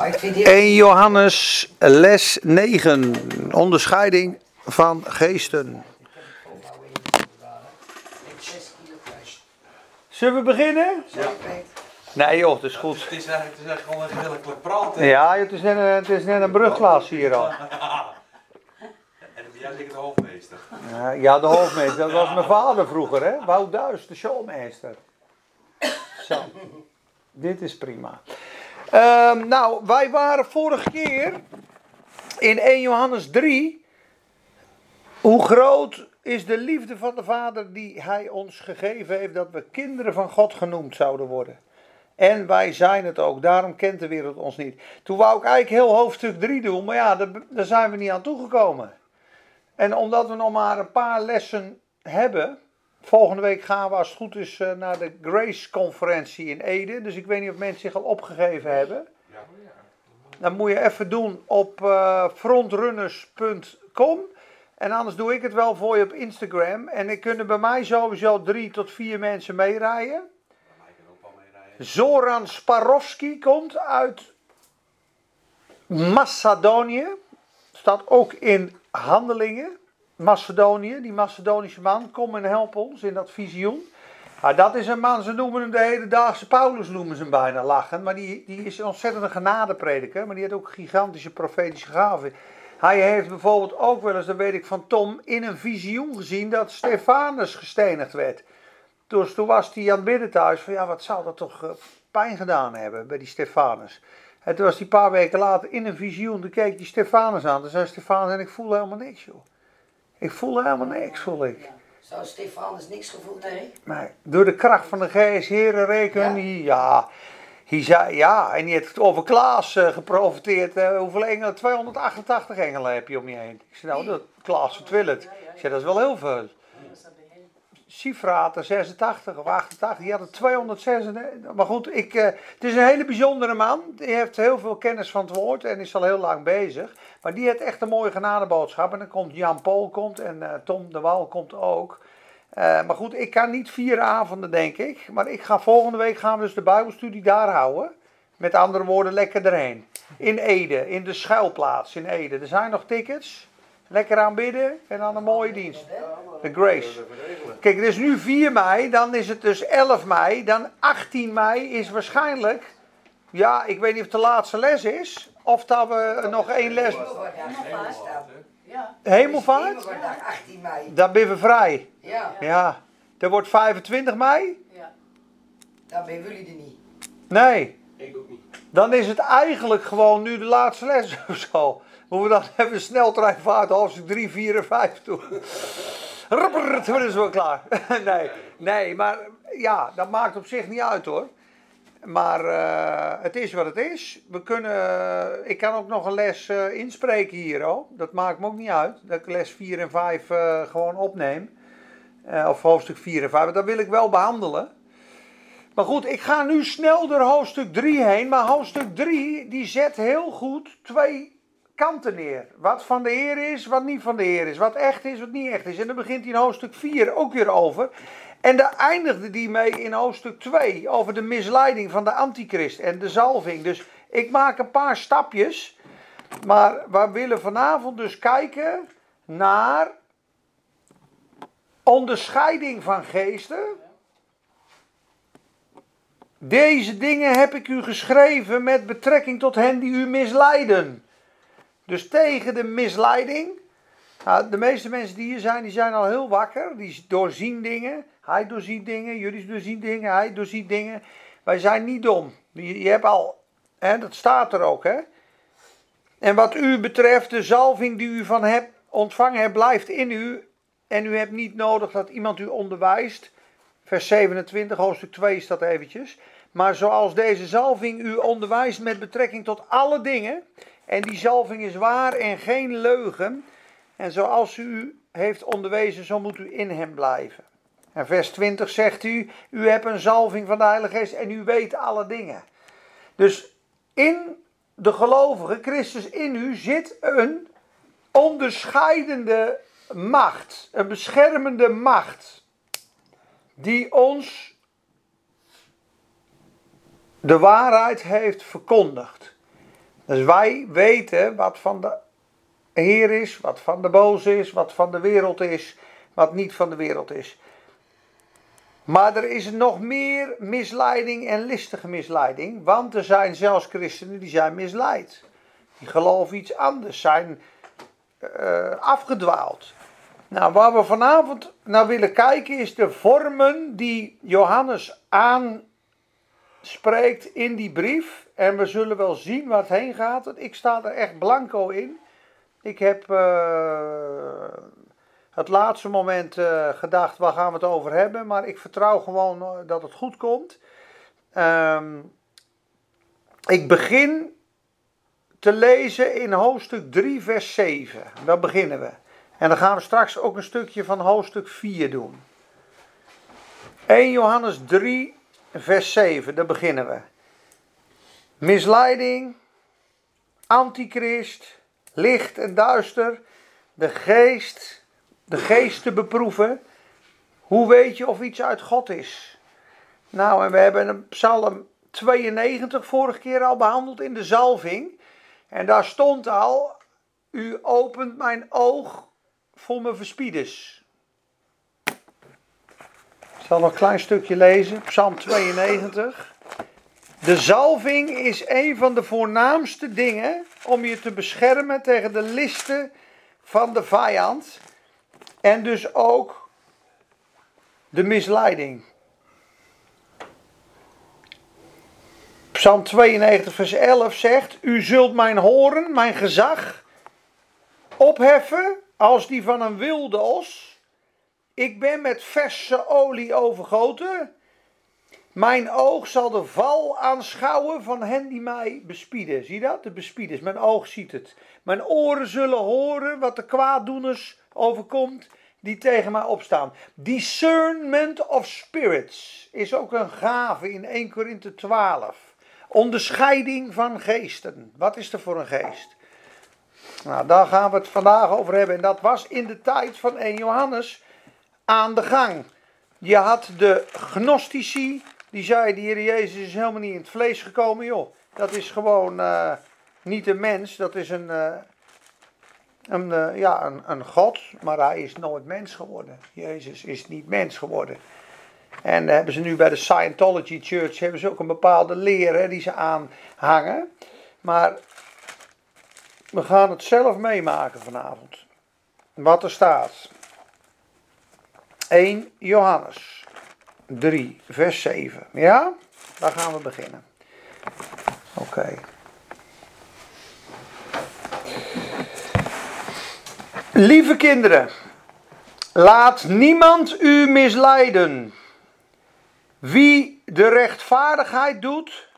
1 Johannes les 9. Onderscheiding van geesten. Zullen we beginnen? Nee joh, het is goed. Het is eigenlijk, het is eigenlijk gewoon een redelijk praat. hè? Ja, het is net een, het is net een brugglas hier al. En jij zeker de hoofdmeester. Ja, Ja, de hoofdmeester. Dat was mijn vader vroeger, hè? Wout Duis, de showmeester. Zo. Dit is prima. Ehm, nou, wij waren vorige keer in 1 Johannes 3. Hoe groot is de liefde van de Vader die Hij ons gegeven heeft dat we kinderen van God genoemd zouden worden? En wij zijn het ook, daarom kent de wereld ons niet. Toen wou ik eigenlijk heel hoofdstuk 3 doen, maar ja, daar, daar zijn we niet aan toegekomen. En omdat we nog maar een paar lessen hebben. Volgende week gaan we, als het goed is, eh, naar de Grace-conferentie in Ede. Dus ik weet niet of mensen zich al opgegeven hebben. Dan moet je even doen op eh, frontrunners.com. En anders doe ik het wel voor je op Instagram. En er kunnen bij mij sowieso drie tot vier mensen meerijden. Zoran Sparovski komt uit Macedonië. Staat ook in Handelingen. Macedonië, die Macedonische man, kom en help ons in dat visioen. Maar dat is een man, ze noemen hem de hedendaagse Paulus, noemen ze hem bijna lachen. Maar die, die is een ontzettende genadeprediker, maar die heeft ook gigantische profetische gaven. Hij heeft bijvoorbeeld ook wel eens, dat weet ik van Tom, in een visioen gezien dat Stefanus gestenigd werd. Dus toen was hij aan het bidden thuis van ja, wat zou dat toch eh, pijn gedaan hebben bij die Stefanus. En toen was hij een paar weken later in een visioen, toen keek die Stefanus aan. Toen zei Stefanus, en ik voel helemaal niks joh. Ik voel helemaal niks, voel ik. Zou Stefanus niks gevoeld hebben? Maar door de kracht van de geest, heren reken, Ja? Hij zei, ja, en die heeft over Klaas eh, geprofiteerd. eh, hoeveel engelen? 288 engelen heb je om je heen. Ik zei, nou, dat Klaas vertwillet. Ik zei, dat is wel heel veel. Sifra had er 86 of 88, die had er 236. Maar goed, ik, eh, het is een hele bijzondere man. Die heeft heel veel kennis van het woord en is al heel lang bezig. Maar die heeft echt een mooie genadeboodschap. En dan komt Jan Paul komt en eh, Tom de Wal komt ook. Eh, maar goed, ik kan niet vier avonden, denk ik. Maar ik ga volgende week gaan we dus de Bijbelstudie daar houden. Met andere woorden, lekker erheen. In Ede, in de schuilplaats in Ede. Er zijn nog tickets. Lekker aanbidden en dan een mooie dienst. De Grace. Kijk, het is nu 4 mei, dan is het dus 11 mei. Dan 18 mei is waarschijnlijk, ja, ik weet niet of het de laatste les is. Of dat we nog één les. Ja. Hemelvaart? Hemelvaartdag, 18 mei. Dan ben we vrij. Ja, Ja. Er wordt 25 mei? dan ben jullie er niet. Nee. Ik ook niet. Dan is het eigenlijk gewoon nu de laatste les of zo. Hoe we dan hebben sneltreinvaart hoofdstuk 3, 4 en 5 toe. Rupper, toen is wel klaar. Nee, nee, maar ja, dat maakt op zich niet uit hoor. Maar eh, het is wat het is. We kunnen, ik kan ook nog een les eh, inspreken hier hoor. Dat maakt me ook niet uit. Dat ik les 4 en 5 eh, gewoon opneem. Eh, of hoofdstuk 4 en 5. Dat wil ik wel behandelen. Maar goed, ik ga nu snel door hoofdstuk 3 heen. Maar hoofdstuk 3 die zet heel goed twee kanten neer. Wat van de Heer is, wat niet van de Heer is. Wat echt is, wat niet echt is. En dan begint hij in hoofdstuk 4 ook weer over. En daar eindigde die mee in hoofdstuk 2 over de misleiding van de antichrist en de zalving. Dus ik maak een paar stapjes. Maar we willen vanavond dus kijken naar onderscheiding van geesten. Deze dingen heb ik u geschreven met betrekking tot hen die u misleiden. Dus tegen de misleiding. Nou, de meeste mensen die hier zijn, die zijn al heel wakker. Die doorzien dingen. Hij doorziet dingen, jullie doorzien dingen, hij doorziet dingen. Wij zijn niet dom. Je, je hebt al, hè, dat staat er ook. Hè? En wat u betreft, de zalving die u van hebt ontvangen hebt, blijft in u. En u hebt niet nodig dat iemand u onderwijst. Vers 27, hoofdstuk 2 staat eventjes. Maar zoals deze zalving u onderwijst met betrekking tot alle dingen. En die zalving is waar en geen leugen. En zoals u heeft onderwezen, zo moet u in hem blijven. En vers 20 zegt u, u hebt een zalving van de Heilige Geest en u weet alle dingen. Dus in de gelovige, Christus in u, zit een onderscheidende macht, een beschermende macht, die ons de waarheid heeft verkondigd. Dus wij weten wat van de Heer is, wat van de boze is, wat van de wereld is, wat niet van de wereld is. Maar er is nog meer misleiding en listige misleiding, want er zijn zelfs christenen die zijn misleid. Die geloven iets anders, zijn uh, afgedwaald. Nou, waar we vanavond naar willen kijken is de vormen die Johannes aanspreekt in die brief. En we zullen wel zien waar het heen gaat. Want ik sta er echt blanco in. Ik heb uh, het laatste moment uh, gedacht, waar gaan we het over hebben? Maar ik vertrouw gewoon dat het goed komt. Um, ik begin te lezen in hoofdstuk 3, vers 7. Daar beginnen we. En dan gaan we straks ook een stukje van hoofdstuk 4 doen. 1 Johannes 3, vers 7, daar beginnen we. Misleiding, antichrist, licht en duister, de geest, de geest te beproeven. Hoe weet je of iets uit God is? Nou, en we hebben een Psalm 92 vorige keer al behandeld in de zalving. En daar stond al: U opent mijn oog voor mijn verspieders. Ik zal nog een klein stukje lezen, Psalm 92. De zalving is een van de voornaamste dingen om je te beschermen tegen de listen van de vijand. En dus ook de misleiding. Psalm 92, vers 11 zegt: U zult mijn horen, mijn gezag, opheffen als die van een wilde os. Ik ben met verse olie overgoten. Mijn oog zal de val aanschouwen van hen die mij bespieden. Zie dat? De bespieders. Mijn oog ziet het. Mijn oren zullen horen wat de kwaaddoeners overkomt die tegen mij opstaan. Discernment of spirits is ook een gave in 1 Korinthe 12. Onderscheiding van geesten. Wat is er voor een geest? Nou, daar gaan we het vandaag over hebben. En dat was in de tijd van 1 Johannes aan de gang. Je had de gnostici, die zeiden, de Heer Jezus is helemaal niet in het vlees gekomen, joh. Dat is gewoon uh, niet een mens, dat is een, uh, een, uh, ja, een, een God, maar hij is nooit mens geworden. Jezus is niet mens geworden. En hebben ze nu bij de Scientology Church hebben ze ook een bepaalde leer die ze aanhangen. Maar we gaan het zelf meemaken vanavond. Wat er staat. 1 Johannes 3, vers 7. Ja, daar gaan we beginnen. Oké. Lieve kinderen, laat niemand u misleiden. Wie de rechtvaardigheid doet,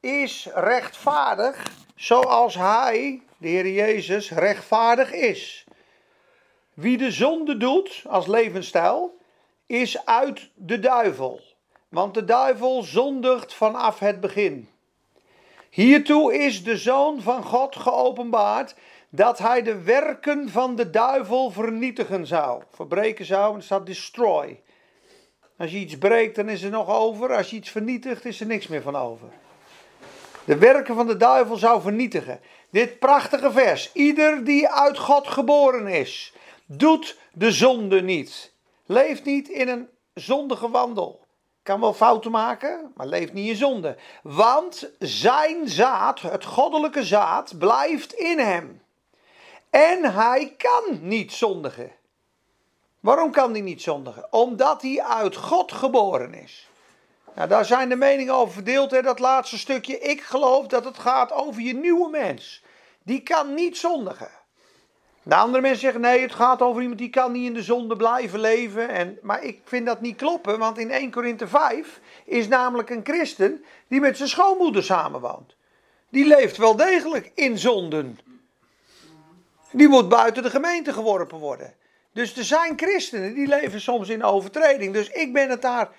is rechtvaardig zoals hij, de Heer Jezus, rechtvaardig is. Wie de zonde doet als levensstijl, is uit de duivel. Want de duivel zondigt vanaf het begin. Hiertoe is de Zoon van God geopenbaard dat hij de werken van de duivel vernietigen zou. Verbreken zou, en staat destroy. Als je iets breekt, dan is er nog over. Als je iets vernietigt, is er niks meer van over. De werken van de duivel zou vernietigen. Dit prachtige vers. Ieder die uit God geboren is, doet de zonde niet. Leeft niet in een zondige wandel. Kan wel fouten maken, maar leeft niet in zonde. Want zijn zaad, het goddelijke zaad, blijft in hem. En hij kan niet zondigen. Waarom kan hij niet zondigen? Omdat hij uit God geboren is. Nou, daar zijn de meningen over verdeeld, hè, dat laatste stukje. Ik geloof dat het gaat over je nieuwe mens. Die kan niet zondigen. De andere mensen zeggen nee, het gaat over iemand die kan niet in de zonde blijven leven. En, maar ik vind dat niet kloppen, want in 1 Korinthe 5 is namelijk een christen die met zijn schoonmoeder samenwoont. Die leeft wel degelijk in zonden. Die moet buiten de gemeente geworpen worden. Dus er zijn christenen die leven soms in overtreding. Dus ik ben het daar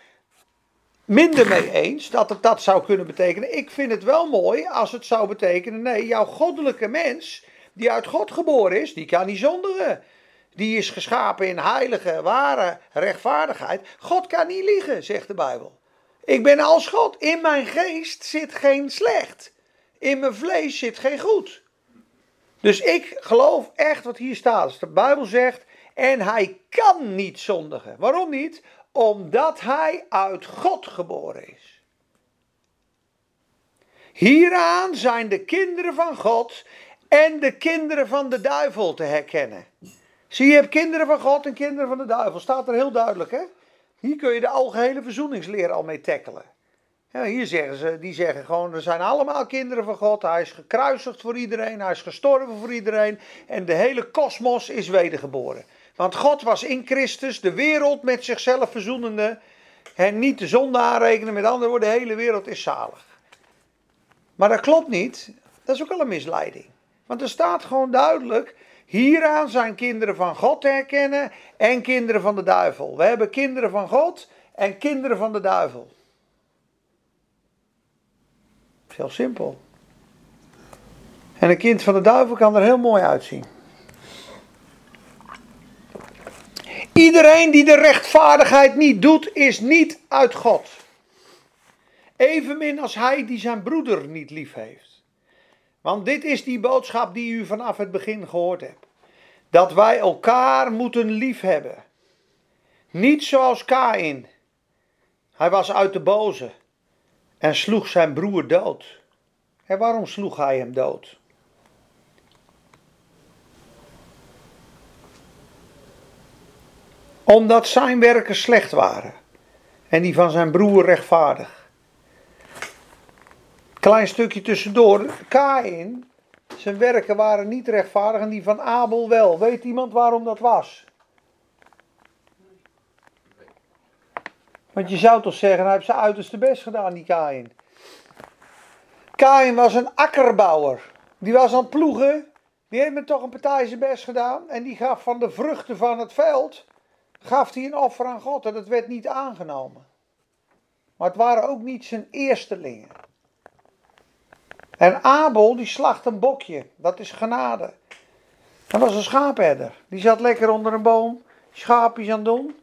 minder mee eens dat het dat zou kunnen betekenen. Ik vind het wel mooi als het zou betekenen: nee, jouw goddelijke mens, die uit God geboren is, die kan niet zondigen. Die is geschapen in heilige, ware rechtvaardigheid. God kan niet liegen, zegt de Bijbel. Ik ben als God. In mijn geest zit geen slecht. in mijn vlees zit geen goed. Dus ik geloof echt wat hier staat. De Bijbel zegt, en hij kan niet zondigen. Waarom niet? Omdat hij uit God geboren is. Hieraan zijn de kinderen van God en de kinderen van de duivel te herkennen. Zie je, hebt kinderen van God en kinderen van de duivel. Staat er heel duidelijk, hè? Hier kun je de algehele verzoeningsleer al mee tackelen. Hier zeggen ze, die zeggen gewoon, er zijn allemaal kinderen van God. Hij is gekruisigd voor iedereen, hij is gestorven voor iedereen. En de hele kosmos is wedergeboren. Want God was in Christus de wereld met zichzelf verzoenende. En niet de zonde aanrekenen, met andere woorden, de hele wereld is zalig. Maar dat klopt niet. Dat is ook al een misleiding. Want er staat gewoon duidelijk, hieraan zijn kinderen van God te herkennen en kinderen van de duivel. We hebben kinderen van God en kinderen van de duivel. Heel simpel. En een kind van de duivel kan er heel mooi uitzien. Iedereen die de rechtvaardigheid niet doet, is niet uit God. Evenmin als hij die zijn broeder niet lief heeft. Want dit is die boodschap die u vanaf het begin gehoord hebt. Dat wij elkaar moeten lief hebben. Niet zoals Kain. Hij was uit de boze en sloeg zijn broer dood. En waarom sloeg hij hem dood? Omdat zijn werken slecht waren en die van zijn broer rechtvaardig. Klein stukje tussendoor. Kain, zijn werken waren niet rechtvaardig en die van Abel wel. Weet iemand waarom dat was? Want je zou toch zeggen, hij heeft zijn uiterste best gedaan, die Kain. Kain was een akkerbouwer. Die was aan het ploegen. Die heeft me toch een partij zijn best gedaan. En die gaf van de vruchten van het veld, gaf hij een offer aan God. En dat werd niet aangenomen. Maar het waren ook niet zijn eerstelingen. En Abel, die slacht een bokje. Dat is genade. Dat was een schaapherder. Die zat lekker onder een boom, schaapjes aan het doen.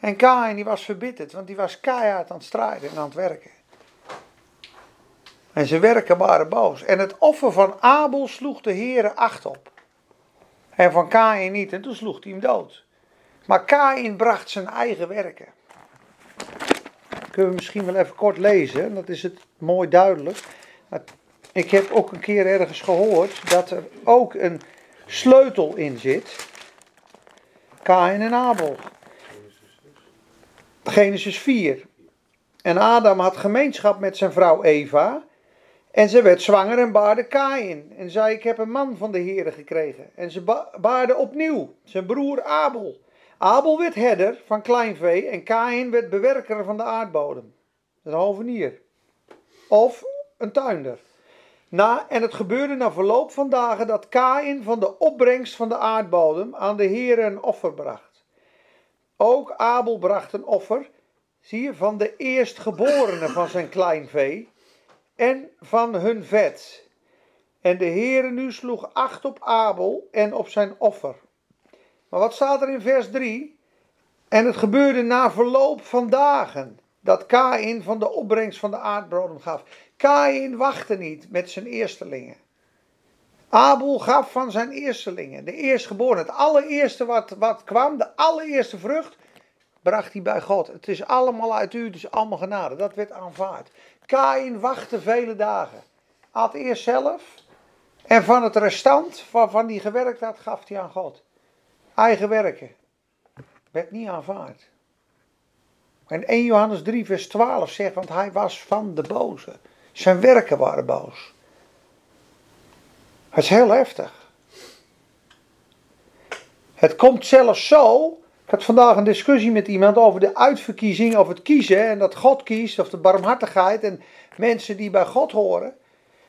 En Kain die was verbitterd, want die was keihard aan het strijden en aan het werken. En zijn werken waren boos. En het offer van Abel sloeg de Heere acht op. En van Kain niet, en toen sloeg hij hem dood. Maar Kain bracht zijn eigen werken. Kunnen we misschien wel even kort lezen, dat is het mooi duidelijk. Ik heb ook een keer ergens gehoord dat er ook een sleutel in zit. Kain en Abel. Genesis 4. En Adam had gemeenschap met zijn vrouw Eva. En ze werd zwanger en baarde Kain. En zei: Ik heb een man van de Heere gekregen. En ze baarde opnieuw zijn broer Abel. Abel werd herder van kleinvee en Kain werd bewerker van de aardbodem. Een hovenier. Of een tuinder. Na, en het gebeurde na verloop van dagen dat Kain van de opbrengst van de aardbodem aan de Heere een offer bracht. Ook Abel bracht een offer, zie je, van de eerstgeborene van zijn kleinvee en van hun vet. En de Heere nu sloeg acht op Abel en op zijn offer. Maar wat staat er in vers 3? En het gebeurde na verloop van dagen dat Kain van de opbrengst van de aardbodem gaf. Kain wachtte niet met zijn eerstelingen. Abel gaf van zijn eerstelingen, de eerstgeboren, het allereerste wat, wat kwam, de allereerste vrucht, bracht hij bij God. Het is allemaal uit u, het is allemaal genade. Dat werd aanvaard. Kain wachtte vele dagen. Had eerst zelf en van het restant waarvan hij gewerkt had, gaf hij aan God. Eigen werken. Werd niet aanvaard. En 1 Johannes 3 vers 12 zegt, want hij was van de boze. Zijn werken waren boos. Het is heel heftig. Het komt zelfs zo. Ik had vandaag een discussie met iemand over de uitverkiezing, over het kiezen en dat God kiest, of de barmhartigheid en mensen die bij God horen.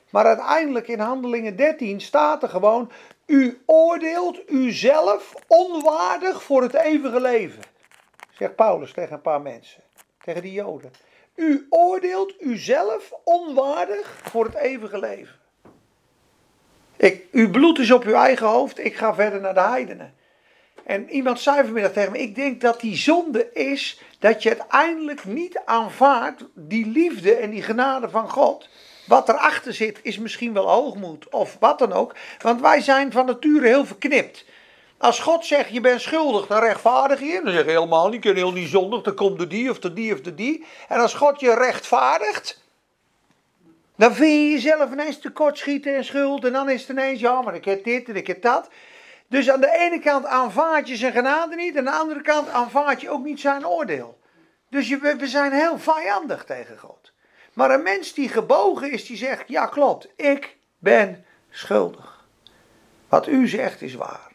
Maar uiteindelijk in Handelingen 13 staat er gewoon: U oordeelt uzelf onwaardig voor het eeuwige leven. Zegt Paulus tegen een paar mensen, tegen die Joden. U oordeelt uzelf onwaardig voor het eeuwige leven. Ik, uw bloed is op uw eigen hoofd, ik ga verder naar de heidenen. En iemand zei vanmiddag tegen me, ik denk dat die zonde is dat je uiteindelijk niet aanvaardt die liefde en die genade van God. wat erachter zit is misschien wel hoogmoed of wat dan ook. Want wij zijn van nature heel verknipt. Als God zegt je bent schuldig, dan rechtvaardig je. Dan zeg je helemaal niet, ik ben heel niet zondig, dan komt de die of de die of de die. En als God je rechtvaardigt, dan vind je jezelf ineens tekortschieten en schuld. En dan is het ineens, ja maar ik heb dit en ik heb dat. Dus aan de ene kant aanvaard je zijn genade niet, aan de andere kant aanvaard je ook niet zijn oordeel. Dus we zijn heel vijandig tegen God. Maar een mens die gebogen is, die zegt, ja klopt, ik ben schuldig. Wat u zegt is waar.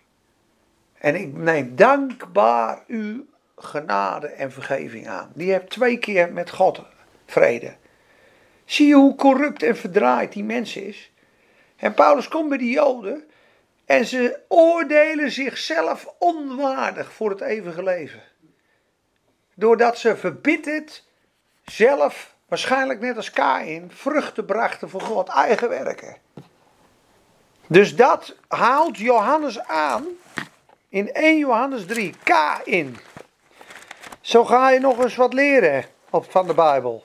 En ik neem dankbaar uw genade en vergeving aan. Die hebt twee keer met God vrede. Zie je hoe corrupt en verdraaid die mens is? En Paulus komt bij die Joden en ze oordelen zichzelf onwaardig voor het eeuwige leven. Doordat ze verbitterd zelf, waarschijnlijk net als Kain, vruchten brachten voor God, eigen werken. Dus dat haalt Johannes aan in 1 Johannes 3, Kain. Zo ga je nog eens wat leren op, van de Bijbel.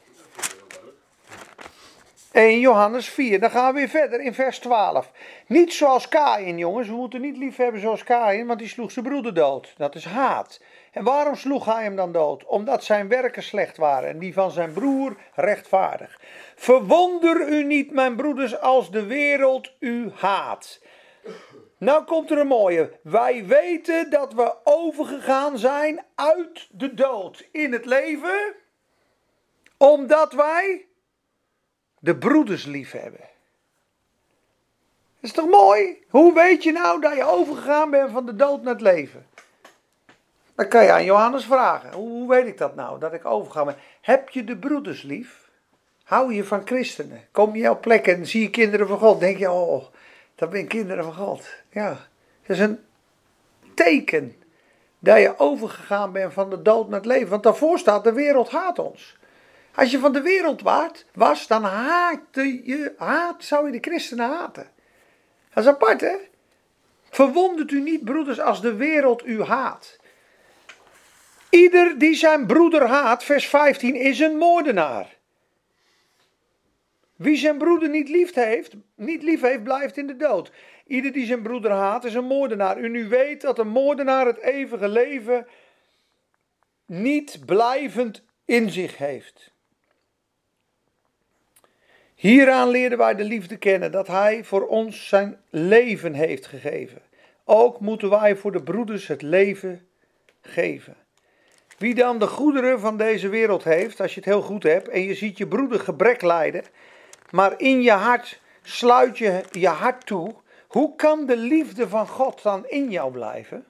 1 Johannes 4, dan gaan we weer verder in vers 12. Niet zoals Kain, jongens, we moeten niet lief hebben zoals Kain, want die sloeg zijn broeder dood. Dat is haat. En waarom sloeg hij hem dan dood? Omdat zijn werken slecht waren en die van zijn broer rechtvaardig. Verwonder u niet, mijn broeders, als de wereld u haat. Nou komt er een mooie. Wij weten dat we overgegaan zijn uit de dood in het leven, omdat wij de broeders lief hebben. Dat is toch mooi? Hoe weet je nou dat je overgegaan bent van de dood naar het leven? Dan kan je aan Johannes vragen. Hoe weet ik dat nou, dat ik overga ben? Heb je de broeders lief? Hou je van christenen? Kom je op plekken en zie je kinderen van God? Denk je, oh, dat ben kinderen van God. Ja, dat is een teken dat je overgegaan bent van de dood naar het leven. Want daarvoor staat, de wereld haat ons. Als je van de wereld waart, was, dan haatte je, haat, zou je de christenen haten. Dat is apart, hè? Verwondert u niet, broeders, als de wereld u haat. Ieder die zijn broeder haat, vers 15, is een moordenaar. Wie zijn broeder niet lief heeft, niet lief heeft, blijft in de dood. Ieder die zijn broeder haat, is een moordenaar. U nu weet dat een moordenaar het eeuwige leven niet blijvend in zich heeft. Hieraan leerden wij de liefde kennen, dat Hij voor ons zijn leven heeft gegeven. Ook moeten wij voor de broeders het leven geven. Wie dan de goederen van deze wereld heeft, als je het heel goed hebt, en je ziet je broeder gebrek lijden, maar in je hart sluit je je hart toe, hoe kan de liefde van God dan in jou blijven?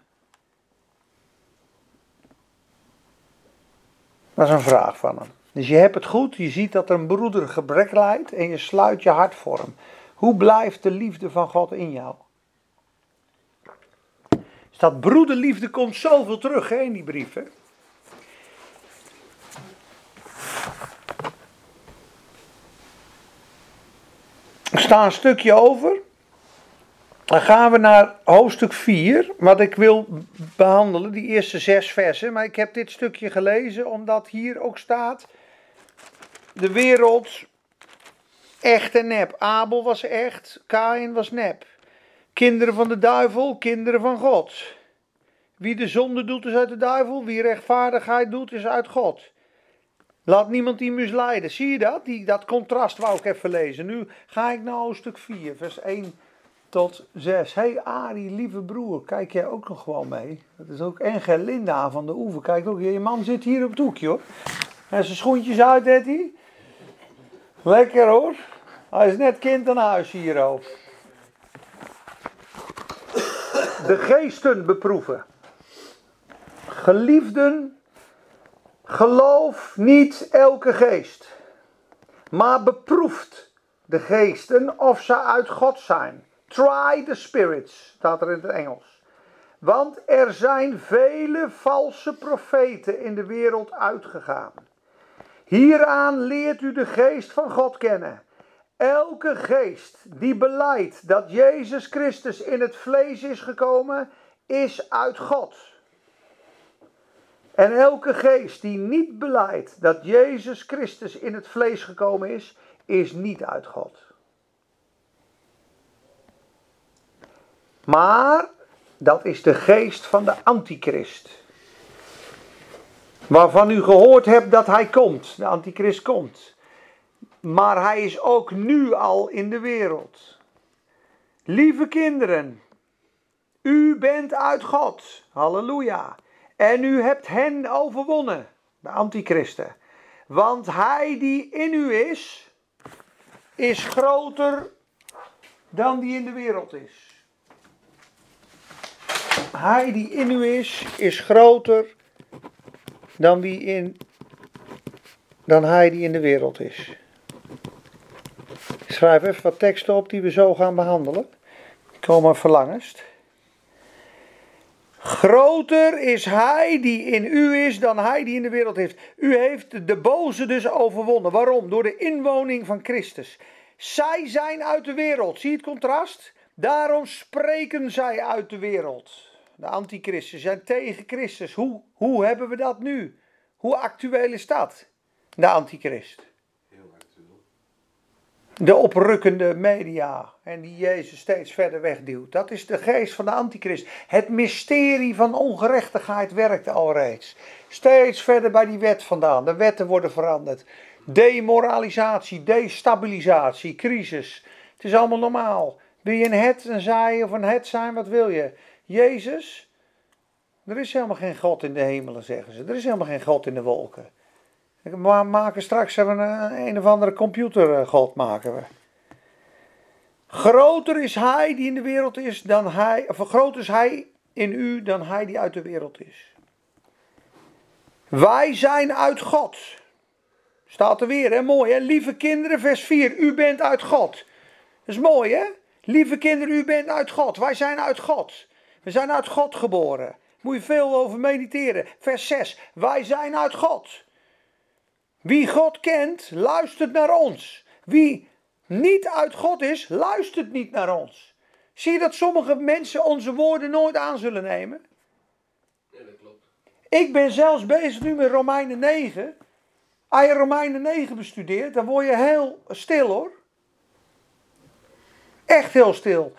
Dat is een vraag van hem. Dus je hebt het goed, je ziet dat er een broeder gebrek lijdt en je sluit je hart voor hem. Hoe blijft de liefde van God in jou? Dus dat broederliefde komt zoveel terug in die brieven. Er staat een stukje over. Dan gaan we naar hoofdstuk 4, wat ik wil behandelen, die eerste zes versen. Maar ik heb dit stukje gelezen omdat hier ook staat: de wereld echt en nep. Abel was echt, Kain was nep. Kinderen van de duivel, kinderen van God. Wie de zonde doet is uit de duivel, wie rechtvaardigheid doet is uit God. Laat niemand die misleiden. Zie je dat? Die, dat contrast wou ik even lezen. Nu ga ik naar hoofdstuk 4, vers 1 tot 6. Hé hey Arie, lieve broer, kijk jij ook nog gewoon mee? Dat is ook Engel Linda van de Oever. Kijk ook, je man zit hier op het hoekje hoor. En zijn schoentjes uit, heeft hij. Lekker hoor. Hij is net kind aan huis hier ook. De geesten beproeven. Geliefden Geloof niet elke geest, maar beproeft de geesten of ze uit God zijn. Try the spirits, staat er in het Engels. Want er zijn vele valse profeten in de wereld uitgegaan. Hieraan leert u de geest van God kennen. Elke geest die beleidt dat Jezus Christus in het vlees is gekomen, is uit God. En elke geest die niet beleidt dat Jezus Christus in het vlees gekomen is, is niet uit God. Maar dat is de geest van de antichrist. Waarvan u gehoord hebt dat hij komt. De antichrist komt. Maar hij is ook nu al in de wereld. Lieve kinderen, u bent uit God. Halleluja. En u hebt hen overwonnen, de antichristen. Want hij die in u is, is groter dan die in de wereld is. Hij die in u is, is groter dan, wie in, dan hij die in de wereld is. Ik schrijf even wat teksten op die we zo gaan behandelen. Komen verlangest. Groter is hij die in u is dan hij die in de wereld heeft. U heeft de boze dus overwonnen. Waarom? Door de inwoning van Christus. Zij zijn uit de wereld. Zie het contrast? Daarom spreken zij uit de wereld. De antichristen zijn tegen Christus. Hoe, hoe hebben we dat nu? Hoe actueel is dat? De antichrist de oprukkende media en die Jezus steeds verder wegduwt. Dat is de geest van de antichrist. Het mysterie van ongerechtigheid werkt al reeds. Steeds verder bij die wet vandaan. De wetten worden veranderd. Demoralisatie, destabilisatie, crisis. Het is allemaal normaal. Wil je een het, een zij of een het zijn, wat wil je? Jezus? Er is helemaal geen God in de hemelen, zeggen ze. Er is helemaal geen God in de wolken. We maken straks een, een of andere computergod maken we. Groter is hij die in de wereld is dan hij, of groter is hij in u dan hij die uit de wereld is. Wij zijn uit God. Staat er weer, hè? Mooi, hè? Lieve kinderen, vers 4. U bent uit God. Dat is mooi, hè? Lieve kinderen, u bent uit God. Wij zijn uit God. We zijn uit God geboren. Moet je veel over mediteren. Vers 6. Wij zijn uit God. Wie God kent, luistert naar ons. Wie niet uit God is, luistert niet naar ons. Zie je dat sommige mensen onze woorden nooit aan zullen nemen? Ja, dat klopt. Ik ben zelfs bezig nu met Romeinen 9. Als je Romeinen 9 bestudeert, dan word je heel stil hoor. Echt heel stil.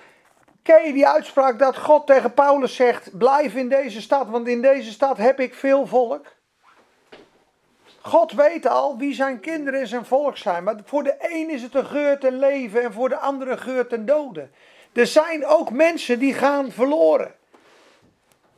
Ken je die uitspraak dat God tegen Paulus zegt: Blijf in deze stad, want in deze stad heb ik veel volk? God weet al wie zijn kinderen en zijn volk zijn. Maar voor de een is het een geur ten leven en voor de andere geur ten doden. Er zijn ook mensen die gaan verloren.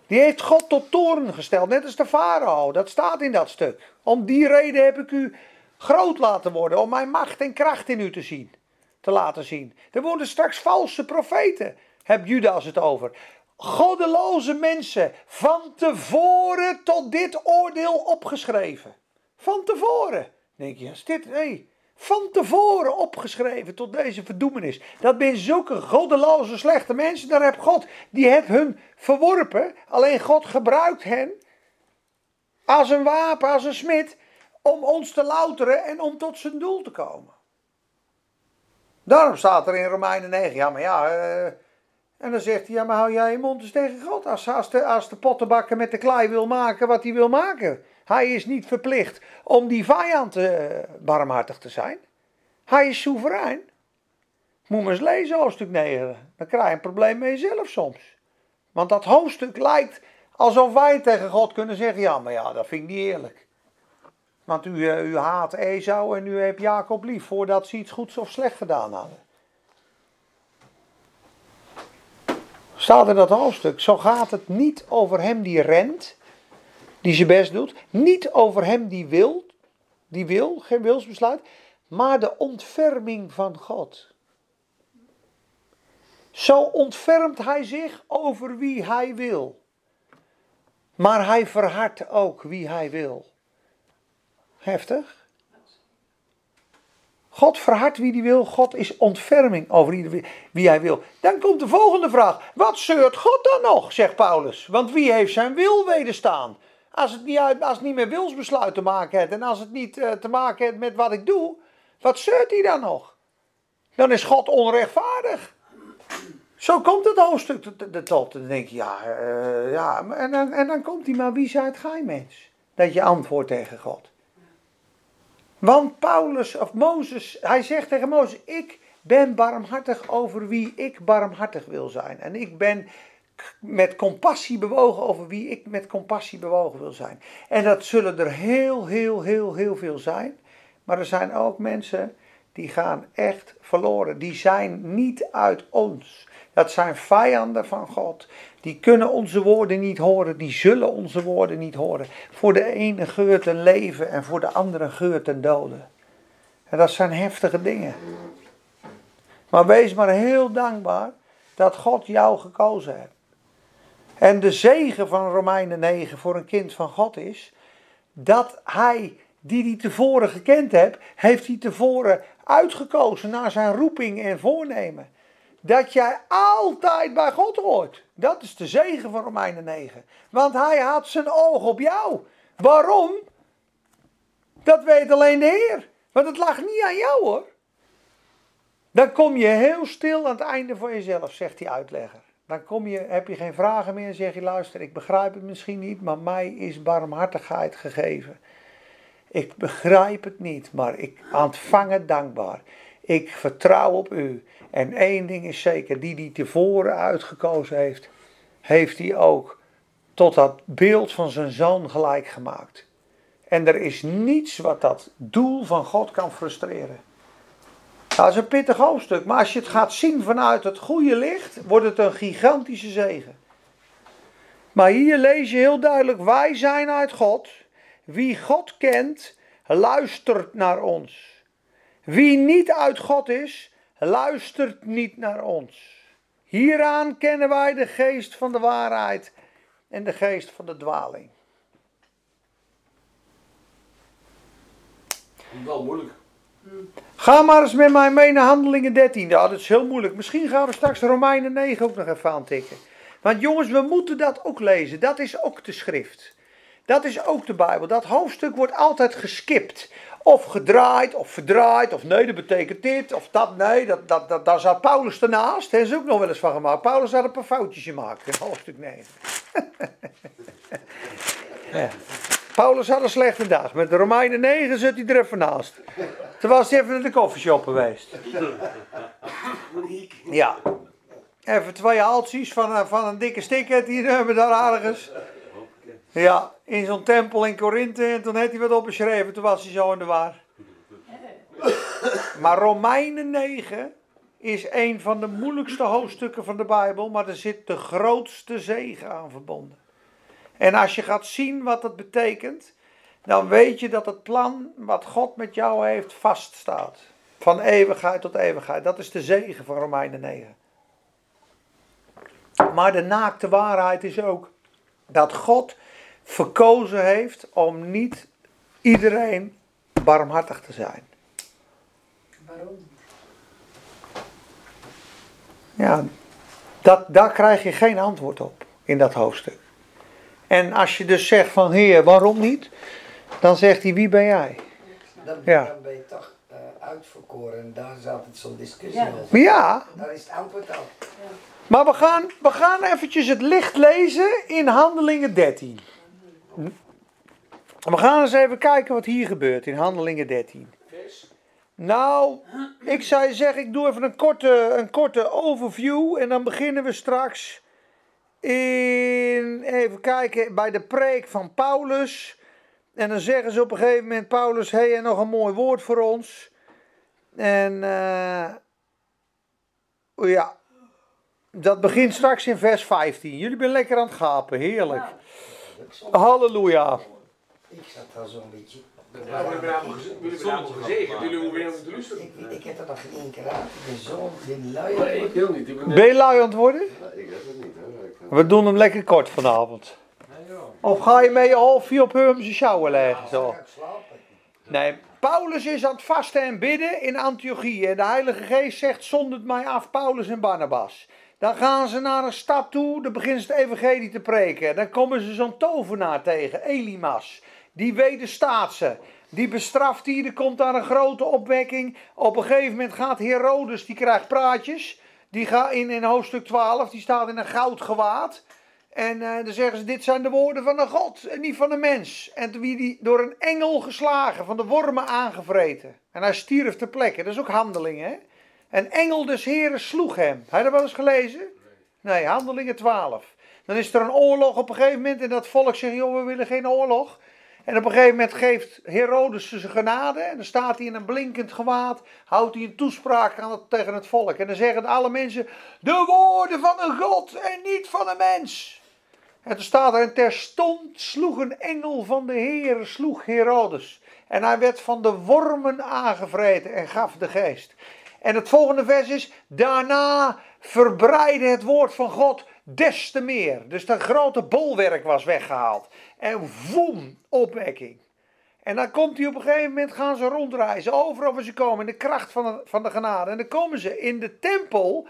Die heeft God tot toren gesteld, net als de farao. Dat staat in dat stuk. Om die reden heb ik u groot laten worden, om mijn macht en kracht in u te zien, te laten zien. Er worden straks valse profeten, heb Judas het over. Goddeloze mensen, van tevoren tot dit oordeel opgeschreven. Van tevoren. denk je, is dit, hey, van tevoren opgeschreven tot deze verdoemenis. Dat ben zulke goddeloze, slechte mensen. Daar heb God, die heeft hun verworpen. Alleen God gebruikt hen als een wapen, als een smid, om ons te louteren en om tot zijn doel te komen. Daarom staat er in Romeinen 9, ja maar ja, uh, en dan zegt hij, ja maar hou jij je mond eens tegen God. Als, als, de, als pottenbakker met de klei wil maken wat hij wil maken. Hij is niet verplicht om die vijand uh, barmhartig te zijn. Hij is soeverein. Moet maar eens lezen, hoofdstuk 9. Dan krijg je een probleem met jezelf soms. Want dat hoofdstuk lijkt alsof wij tegen God kunnen zeggen: Ja, maar ja, dat vind ik niet eerlijk. Want u, uh, u haat Esau en u hebt Jacob lief voordat ze iets goeds of slecht gedaan hadden. Staat in dat hoofdstuk. Zo gaat het niet over hem die rent, die zijn best doet. Niet over hem die wil, die wil, geen wilsbesluit. Maar de ontferming van God. Zo ontfermt hij zich over wie hij wil. Maar hij verhardt ook wie hij wil. Heftig. God verhardt wie hij wil. God is ontferming over wie hij wil. Dan komt de volgende vraag. Wat zeurt God dan nog, zegt Paulus. Want wie heeft zijn wil wederstaan? Als het niet, als niet met wilsbesluit te maken heeft en als het niet uh, te maken heeft met wat ik doe, wat zeurt hij dan nog? Dan is God onrechtvaardig. Zo komt het hoofdstuk tot. Dan denk je, ja, uh, ja en dan, en dan komt hij, maar wie zijt gij mens? Dat je antwoordt tegen God. Want Paulus, of Mozes, hij zegt tegen Mozes, ik ben barmhartig over wie ik barmhartig wil zijn. En ik ben met compassie bewogen over wie ik met compassie bewogen wil zijn. En dat zullen er heel, heel, heel, heel veel zijn. Maar er zijn ook mensen die gaan echt verloren. Die zijn niet uit ons. Dat zijn vijanden van God. Die kunnen onze woorden niet horen. Die zullen onze woorden niet horen. Voor de ene geurt een leven en voor de andere geurt een doden. En dat zijn heftige dingen. Maar wees maar heel dankbaar dat God jou gekozen heeft. En de zegen van Romeinen 9 voor een kind van God is dat hij, die hij tevoren gekend hebt, heeft hij tevoren uitgekozen naar zijn roeping en voornemen. Dat jij altijd bij God hoort. Dat is de zegen van Romeinen 9. Want hij had zijn oog op jou. Waarom? Dat weet alleen de Heer. Want het lag niet aan jou hoor. Dan kom je heel stil aan het einde van jezelf, zegt die uitlegger. Dan kom je, heb je geen vragen meer en zeg je: luister, ik begrijp het misschien niet, maar mij is barmhartigheid gegeven. Ik begrijp het niet, maar ik ontvang het dankbaar. Ik vertrouw op u. En één ding is zeker: die die tevoren uitgekozen heeft, heeft hij ook tot dat beeld van zijn zoon gelijk gemaakt. En er is niets wat dat doel van God kan frustreren. Dat is een pittig hoofdstuk, maar als je het gaat zien vanuit het goede licht, wordt het een gigantische zegen. Maar hier lees je heel duidelijk: wij zijn uit God. Wie God kent, luistert naar ons. Wie niet uit God is, luistert niet naar ons. Hieraan kennen wij de geest van de waarheid en de geest van de dwaling. Wel moeilijk. Ga maar eens met mij mee naar Handelingen 13. Ja, dat is heel moeilijk. Misschien gaan we straks Romeinen 9 ook nog even aantikken. Want jongens, we moeten dat ook lezen. Dat is ook de schrift. Dat is ook de Bijbel. Dat hoofdstuk wordt altijd geskipt. Of gedraaid, of verdraaid, of nee, dat betekent dit, of dat. Nee, dat, dat, dat, daar zat Paulus ernaast. Daar is ook nog wel eens van gemaakt. Paulus had een paar foutjes gemaakt in hoofdstuk 9. ja. Paulus had een slechte dag. Met de Romeinen 9 zit hij er even naast. Toen was hij even naar de koffieshop geweest. Ja. Even twee haltjes van, een- van een dikke sticker die hebben daar ergens. Ja, in zo'n tempel in Korinthe. En toen heeft hij wat opgeschreven. Toen was hij zo in de war. Maar Romeinen 9 is een van de moeilijkste hoofdstukken van de Bijbel. Maar er zit de grootste zegen aan verbonden. En als je gaat zien wat dat betekent, dan weet je dat het plan wat God met jou heeft vaststaat. Van eeuwigheid tot eeuwigheid. Dat is de zegen van Romeinen 9. Maar de naakte waarheid is ook dat God verkozen heeft om niet iedereen barmhartig te zijn. Waarom? Ja, dat, daar krijg je geen antwoord op in dat hoofdstuk. En als je dus zegt van heer, waarom niet? Dan zegt hij, wie ben jij? Dan, Ja. dan ben je toch eh, uitverkoren. En daar is altijd zo'n discussie Ja. over. Maar ja, Daar is het antwoord op. maar we gaan, we gaan eventjes het licht lezen in Handelingen 13. We gaan eens even kijken wat hier gebeurt in Handelingen 13. Vers. Nou, ik zou je zeggen, ik doe even een korte, een korte overview en dan beginnen we straks in, even kijken, bij de preek van Paulus. En dan zeggen ze op een gegeven moment, Paulus, hé, hey, en nog een mooi woord voor ons. En eh, oh ja, dat begint straks in vers 15. Jullie zijn lekker aan het gapen, heerlijk. Is zo- Halleluja. Ik zat daar zo'n beetje. Ja, jullie allemaal gezegend. Hoeven weer te luisteren. Ik, ik heb er nog geen één keer uit. Ik ben zo ben lui. Je lui aan het worden? Ik heb het niet, hè. Ik- We doen hem lekker kort vanavond. Of ga je met je halfje op Hurmse sjouwen leggen? Zo. Nee, Paulus is aan het vasten en bidden in Antiochië. En de Heilige Geest zegt, zondert mij af Paulus en Barnabas. Dan gaan ze naar een stad toe, dan beginnen ze het evangelie te preken. Dan komen ze zo'n tovenaar tegen, Elimas. Die wederstaat ze. Die bestraft die, er komt daar een grote opwekking. Op een gegeven moment gaat Herodes, die krijgt praatjes. Die gaat in, in hoofdstuk 12, die staat in een goud gewaad. En eh, dan zeggen ze, dit zijn de woorden van een God en niet van een mens. En werd hij door een engel geslagen, van de wormen aangevreten. En hij stierf ter plekke. Dat is ook handelingen, hè? Een engel des heren sloeg hem. Heb je dat wel eens gelezen? Nee, handelingen 12. Dan is er een oorlog op een gegeven moment en dat volk zegt, joh, we willen geen oorlog. En op een gegeven moment geeft Herodes zijn genade. En dan staat hij in een blinkend gewaad. Houdt hij een toespraak aan het, tegen het volk. En dan zeggen alle mensen: De woorden van een God en niet van een mens. En toen staat er: En terstond sloeg een engel van de Heer, sloeg Herodes. En hij werd van de wormen aangevreten en gaf de geest. En het volgende vers is: Daarna verbreidde het woord van God des te meer. Dus dat grote bolwerk was weggehaald. En voem, opwekking. En dan komt hij op een gegeven moment, gaan ze rondreizen, overal waar ze komen, in de kracht van de, van de genade. En dan komen ze in de tempel,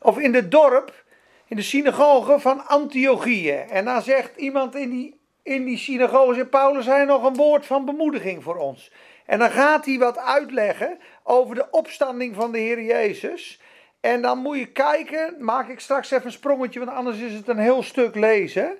of in het dorp, in de synagoge van Antiochieën. En dan zegt iemand in die, in die synagoge, Paulus, hij nog een woord van bemoediging voor ons. En dan gaat hij wat uitleggen over de opstanding van de Heer Jezus. En dan moet je kijken, maak ik straks even een sprongetje, want anders is het een heel stuk lezen.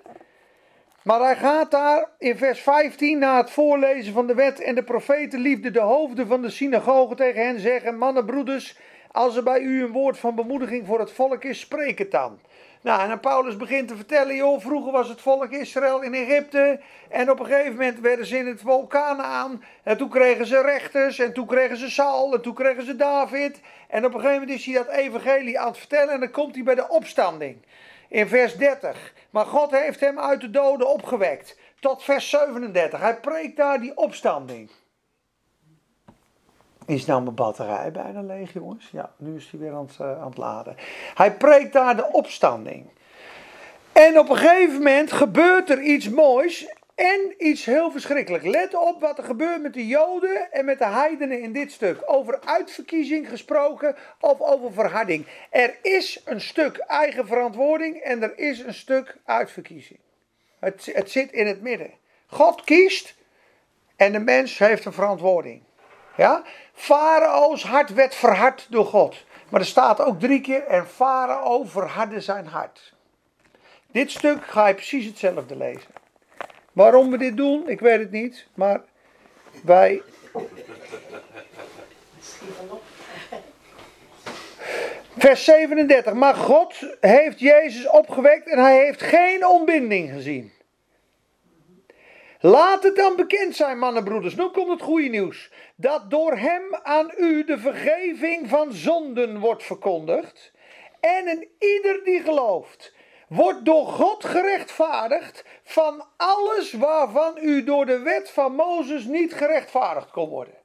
Maar hij gaat daar in vers 15 na het voorlezen van de wet en de profetenliefde de hoofden van de synagoge tegen hen zeggen: Mannen, broeders, als er bij u een woord van bemoediging voor het volk is, spreek het dan. Nou, en dan Paulus begint te vertellen, joh, vroeger was het volk Israël in Egypte. En op een gegeven moment werden ze in het vulkaan aan. En toen kregen ze rechters. En toen kregen ze Saul. En toen kregen ze David. En op een gegeven moment is hij dat evangelie aan het vertellen. En dan komt hij bij de opstanding. In vers 30. Maar God heeft hem uit de doden opgewekt. Tot vers 37. Hij preekt daar die opstanding. Is nou mijn batterij bijna leeg, jongens? Ja, nu is hij weer aan het, uh, aan het laden. Hij preekt daar de opstanding. En op een gegeven moment gebeurt er iets moois en iets heel verschrikkelijks. Let op wat er gebeurt met de Joden en met de heidenen in dit stuk. Over uitverkiezing gesproken of over verharding. Er is een stuk eigen verantwoording en er is een stuk uitverkiezing. Het, het zit in het midden. God kiest en de mens heeft een verantwoording. Ja? Farao's hart werd verhard door God. Maar er staat ook drie keer: en Farao verhardde zijn hart. Dit stuk ga je precies hetzelfde lezen. Waarom we dit doen, ik weet het niet. Maar wij. Vers 37. Maar God heeft Jezus opgewekt en hij heeft geen ontbinding gezien. Laat het dan bekend zijn, mannenbroeders. Nu komt het goede nieuws. Dat door hem aan u de vergeving van zonden wordt verkondigd. En een ieder die gelooft, wordt door God gerechtvaardigd van alles waarvan u door de wet van Mozes niet gerechtvaardigd kon worden.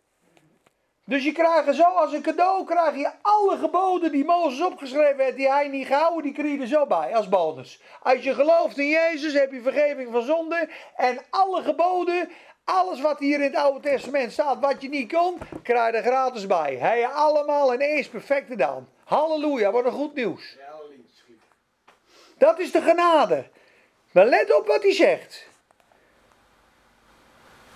Dus je krijgt zo als een cadeau, krijg je alle geboden die Mozes opgeschreven heeft, die hij niet gehouden, die krijg je er zo bij als bonus. Als je gelooft in Jezus, heb je vergeving van zonde en alle geboden, alles wat hier in het Oude Testament staat, wat je niet kon, krijg je er gratis bij. Hij allemaal in eens perfect gedaan. Halleluja, wat een goed nieuws. Dat is de genade. Maar let op wat hij zegt.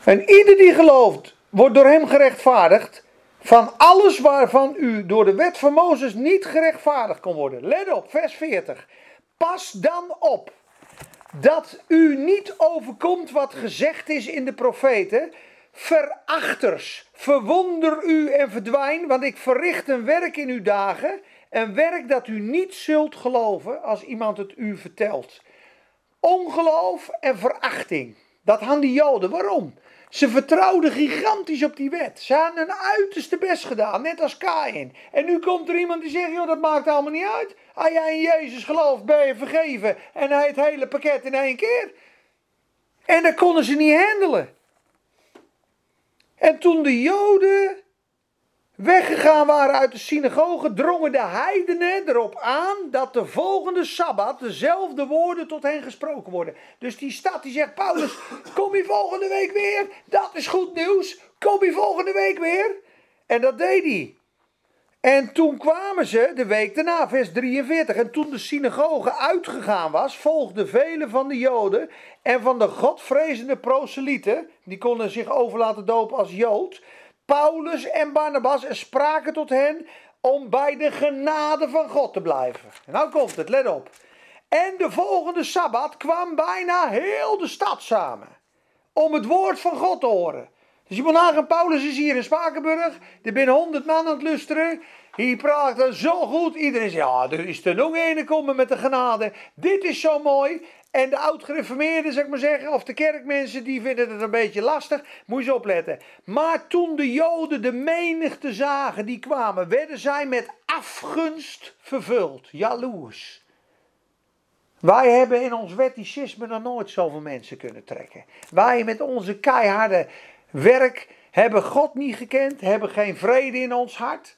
En ieder die gelooft, wordt door hem gerechtvaardigd van alles waarvan u door de wet van Mozes niet gerechtvaardigd kon worden. Let op, vers 40. Pas dan op dat u niet overkomt wat gezegd is in de profeten. Verachters, verwonder u en verdwijn, want ik verricht een werk in uw dagen. Een werk dat u niet zult geloven als iemand het u vertelt. Ongeloof en verachting. Dat hadden die Joden. Waarom? Ze vertrouwden gigantisch op die wet. Ze hadden hun uiterste best gedaan, net als Kain. En nu komt er iemand die zegt, joh, dat maakt allemaal niet uit. Als jij in Jezus gelooft, ben je vergeven. En hij het hele pakket in één keer. En dat konden ze niet handelen. En toen de Joden weggegaan waren uit de synagoge, drongen de heidenen erop aan dat de volgende sabbat dezelfde woorden tot hen gesproken worden. Dus die stad die zegt, Paulus, kom je volgende week weer? Dat is goed nieuws. Kom je volgende week weer? En dat deed hij. En toen kwamen ze de week daarna, vers 43. En toen de synagoge uitgegaan was, volgden velen van de Joden en van de godvrezende proselieten, die konden zich over laten dopen als Jood, Paulus en Barnabas en spraken tot hen om bij de genade van God te blijven. En nou komt het, let op. En de volgende sabbat kwam bijna heel de stad samen. Om het woord van God te horen. Dus je moet nagaan, Paulus is hier in Spakenburg. Er binnen honderd man aan het lusteren. Hier praat zo goed. Iedereen zegt, ja, er is nog een komen met de genade. Dit is zo mooi. En de oud-gereformeerden, zeg maar zeggen, of de kerkmensen, die vinden het een beetje lastig. Moet je eens opletten. Maar toen de Joden de menigte zagen die kwamen, werden zij met afgunst vervuld. Jaloers. Wij hebben in ons wetticisme nog nooit zoveel mensen kunnen trekken. Wij met onze keiharde werk hebben God niet gekend, hebben geen vrede in ons hart.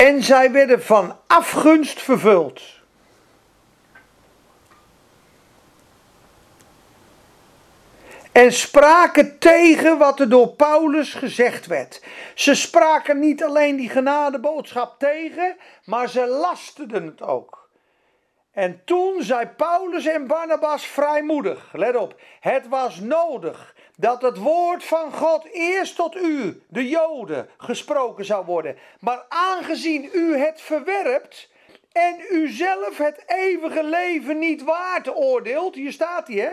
En zij werden van afgunst vervuld. En spraken tegen wat er door Paulus gezegd werd. Ze spraken niet alleen die genadeboodschap tegen, maar ze lasterden het ook. En toen zei Paulus en Barnabas vrijmoedig, let op, het was nodig dat het woord van God eerst tot u, de Joden, gesproken zou worden. Maar aangezien u het verwerpt en u zelf het eeuwige leven niet waard oordeelt, hier staat hij hè,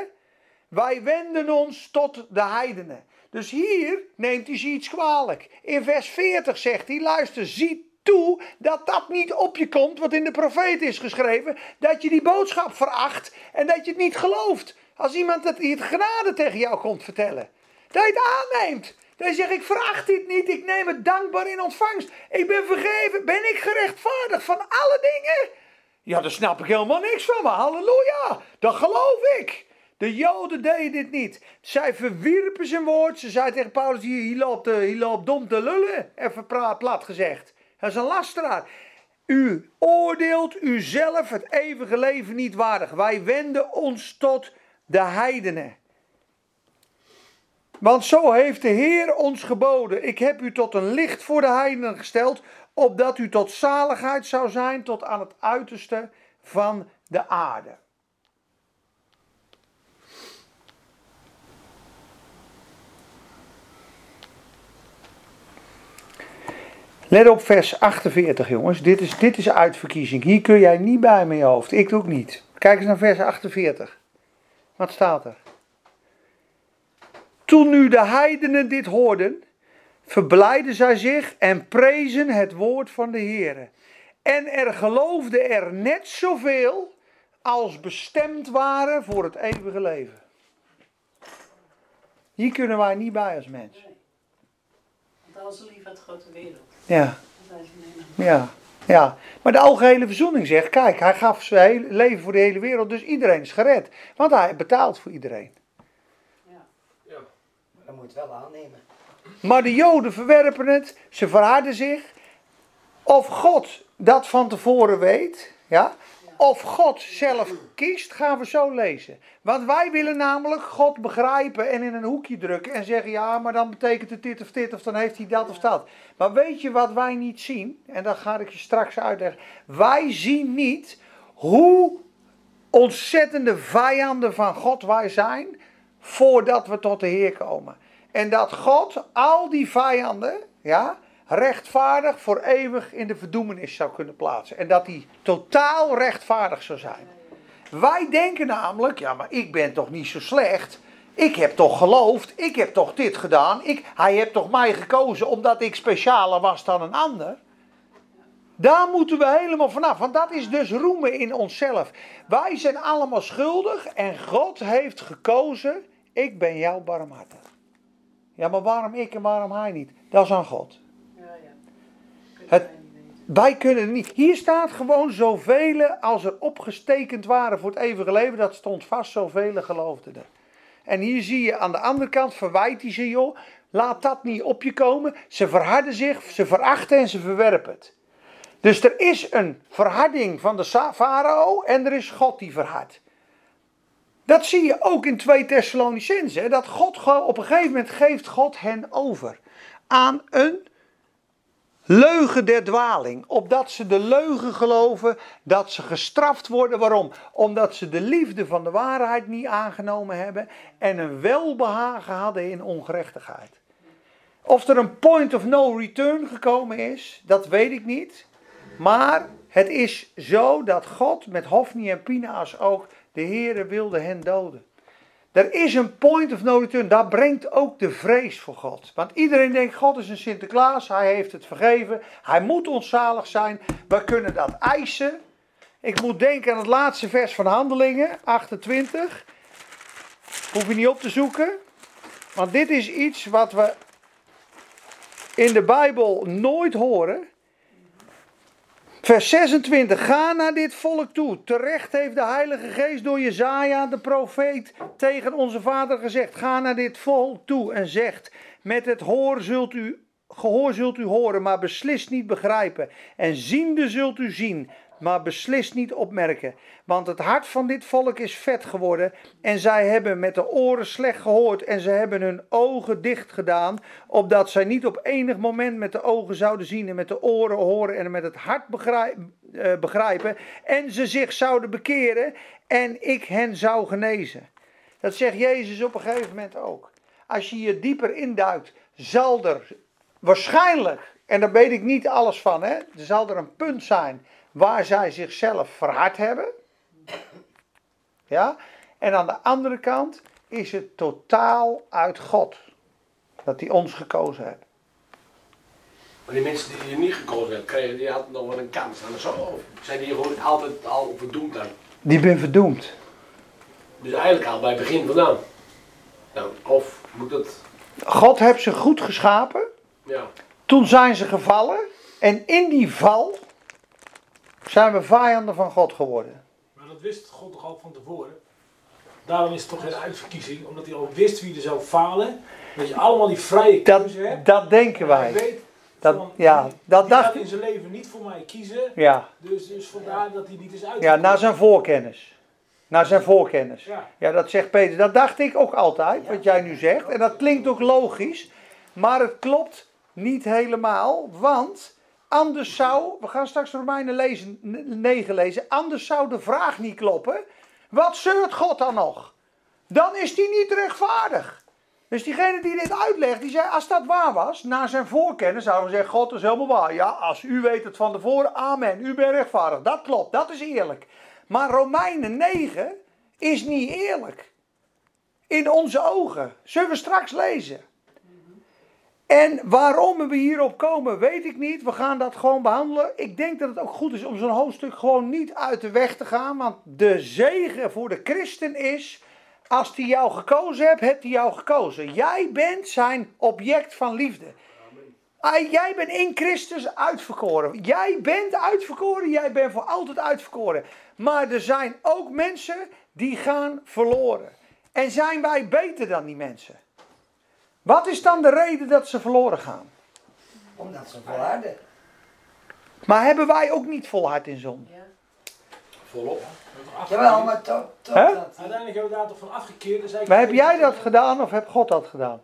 wij wenden ons tot de heidenen. Dus hier neemt hij ze iets kwalijk. In vers 40 zegt hij, luister, zie toe dat dat niet op je komt wat in de profeet is geschreven. Dat je die boodschap veracht en dat je het niet gelooft. Als iemand het, het genade tegen jou komt vertellen. Dat je het aanneemt. Dat je zegt, ik veracht dit niet, ik neem het dankbaar in ontvangst. Ik ben vergeven, ben ik gerechtvaardigd van alle dingen? Ja, daar snap ik helemaal niks van, maar halleluja, dat geloof ik. De Joden deden dit niet. Zij verwierpen zijn woord. Ze zei tegen Paulus, hier, loopt, hier loopt dom te lullen. Even plat gezegd. Dat is een lasteraar. U oordeelt uzelf het eeuwige leven niet waardig. Wij wenden ons tot de heidenen. Want zo heeft de Heer ons geboden. Ik heb u tot een licht voor de heidenen gesteld, opdat u tot zaligheid zou zijn tot aan het uiterste van de aarde. Let op vers 48, jongens. Dit is, dit is uitverkiezing. Hier kun jij niet bij met je hoofd. Ik ook niet. Kijk eens naar vers 48. Wat staat er? Toen nu de heidenen dit hoorden, verblijden zij zich en prezen het woord van de Heer. En er geloofden er net zoveel als bestemd waren voor het eeuwige leven. Hier kunnen wij niet bij als mens. Want alles lief uit de grote wereld. Ja. Ja. Ja, maar de algehele verzoening zegt, kijk, hij gaf zijn leven voor de hele wereld, dus iedereen is gered. Want hij betaalt voor iedereen. Dat moet je wel aannemen. Maar de Joden verwerpen het, ze verharden zich. Of God dat van tevoren weet, ja, of God zelf kiest, gaan we zo lezen. Want wij willen namelijk God begrijpen en in een hoekje drukken en zeggen: ja, maar dan betekent het dit of dit, of dan heeft hij dat of dat. Maar weet je wat wij niet zien? En dat ga ik je straks uitleggen. Wij zien niet hoe ontzettende vijanden van God wij zijn voordat we tot de Heer komen. En dat God al die vijanden, ja, rechtvaardig voor eeuwig in de verdoemenis zou kunnen plaatsen. En dat hij totaal rechtvaardig zou zijn. Wij denken namelijk, ja, maar ik ben toch niet zo slecht. Ik heb toch geloofd, ik heb toch dit gedaan. Ik, hij heeft toch mij gekozen omdat ik specialer was dan een ander. Daar moeten we helemaal vanaf, want dat is dus roemen in onszelf. Wij zijn allemaal schuldig en God heeft gekozen, ik ben jouw barmhartig. Ja, maar waarom ik en waarom hij niet? Dat is aan God. Ja, ja. Kun je Wij kunnen niet. Hier staat gewoon zoveel als er opgestekend waren voor het eeuwige leven. Dat stond vast, zoveel geloofden er. En hier zie je aan de andere kant, verwijt hij ze joh. Laat dat niet op je komen. Ze verharden zich, ze verachten en ze verwerpen het. Dus er is een verharding van de farao en er is God die verhardt. Dat zie je ook in 2 Thessalonicenzen. Dat God op een gegeven moment geeft God hen over aan een leugen der dwaling. Opdat ze de leugen geloven dat ze gestraft worden. Waarom? Omdat ze de liefde van de waarheid niet aangenomen hebben en een welbehagen hadden in ongerechtigheid. Of er een point of no return gekomen is, dat weet ik niet. Maar het is zo dat God met Hofni en Pinaas ook, de Heere wilde hen doden. Er is een point of no return, daar brengt ook de vrees voor God. Want iedereen denkt, God is een Sinterklaas, hij heeft het vergeven, hij moet ons zalig zijn, we kunnen dat eisen. Ik moet denken aan het laatste vers van Handelingen, 28. Hoef je niet op te zoeken. Want dit is iets wat we in de Bijbel nooit horen. Vers 26. Ga naar dit volk toe. Terecht heeft de Heilige Geest door Jezaja, de profeet, tegen onze vader gezegd. Ga naar dit volk toe en zegt. Met het hoor zult u, gehoor zult u horen, maar beslist niet begrijpen. En ziende zult u zien, maar beslist niet opmerken. Want het hart van dit volk is vet geworden. En zij hebben met de oren slecht gehoord. En ze hebben hun ogen dicht gedaan. Opdat zij niet op enig moment met de ogen zouden zien. En met de oren horen. En met het hart eh, begrijpen. En ze zich zouden bekeren. En ik hen zou genezen. Dat zegt Jezus op een gegeven moment ook. Als je je dieper induikt, zal er waarschijnlijk, en daar weet ik niet alles van, hè, er zal er een punt zijn waar zij zichzelf verhard hebben. Ja? En aan de andere kant is het totaal uit God dat hij ons gekozen heeft. Maar die mensen die je niet gekozen hebben, kregen, die hadden nog wel een kans. En zo zijn die gewoon altijd al verdoemd dan? Die ben verdoemd. Dus eigenlijk al bij het begin vandaan. Nou, of moet het, God heeft ze goed geschapen. ja. Toen zijn ze gevallen. En in die val zijn we vijanden van God geworden. Maar dat wist God toch al van tevoren? Daarom is het toch geen uitverkiezing, omdat hij al wist wie er zou falen. Dat je allemaal die vrije Dat, keuze hebt. dat denken wij. weet Dat, van, ja, die, dat die dacht in zijn leven niet voor mij kiezen. Ja, Dus, dus vandaar dat hij niet is uit. ja, naar zijn voorkennis. Naar zijn voorkennis. Ja. Ja, dat zegt Peter. Dat dacht ik ook altijd, wat jij nu zegt. En dat klinkt ook logisch. Maar het klopt niet helemaal. Want anders zou, we gaan straks Romeinen lezen, 9 lezen. Anders zou de vraag niet kloppen. Wat zeurt God dan nog? Dan is die niet rechtvaardig. Dus diegene die dit uitlegt, die zei, als dat waar was, na zijn voorkennis, zouden we zeggen, God is helemaal waar. Ja, als u weet het van tevoren, amen, u bent rechtvaardig. Dat klopt, dat is eerlijk. Maar Romeinen 9 is niet eerlijk. In onze ogen. Zullen we straks lezen. En waarom we hierop komen, weet ik niet. We gaan dat gewoon behandelen. Ik denk dat het ook goed is om zo'n hoofdstuk gewoon niet uit de weg te gaan. Want de zegen voor de christen is, als hij jou gekozen hebt, heeft hij jou gekozen. Jij bent zijn object van liefde. Ah, Jij bent in Christus uitverkoren. Jij bent uitverkoren, jij bent voor altijd uitverkoren. Maar er zijn ook mensen die gaan verloren. En zijn wij beter dan die mensen? Wat is dan de reden dat ze verloren gaan? Omdat ze volharden. Maar hebben wij ook niet volhard in zon? Ja. volop. Jawel, maar tot, tot Hè? dat. Uiteindelijk hebben we daar toch van afgekeerd. en zei ik, Maar heb jij dat gedaan of heb God dat gedaan?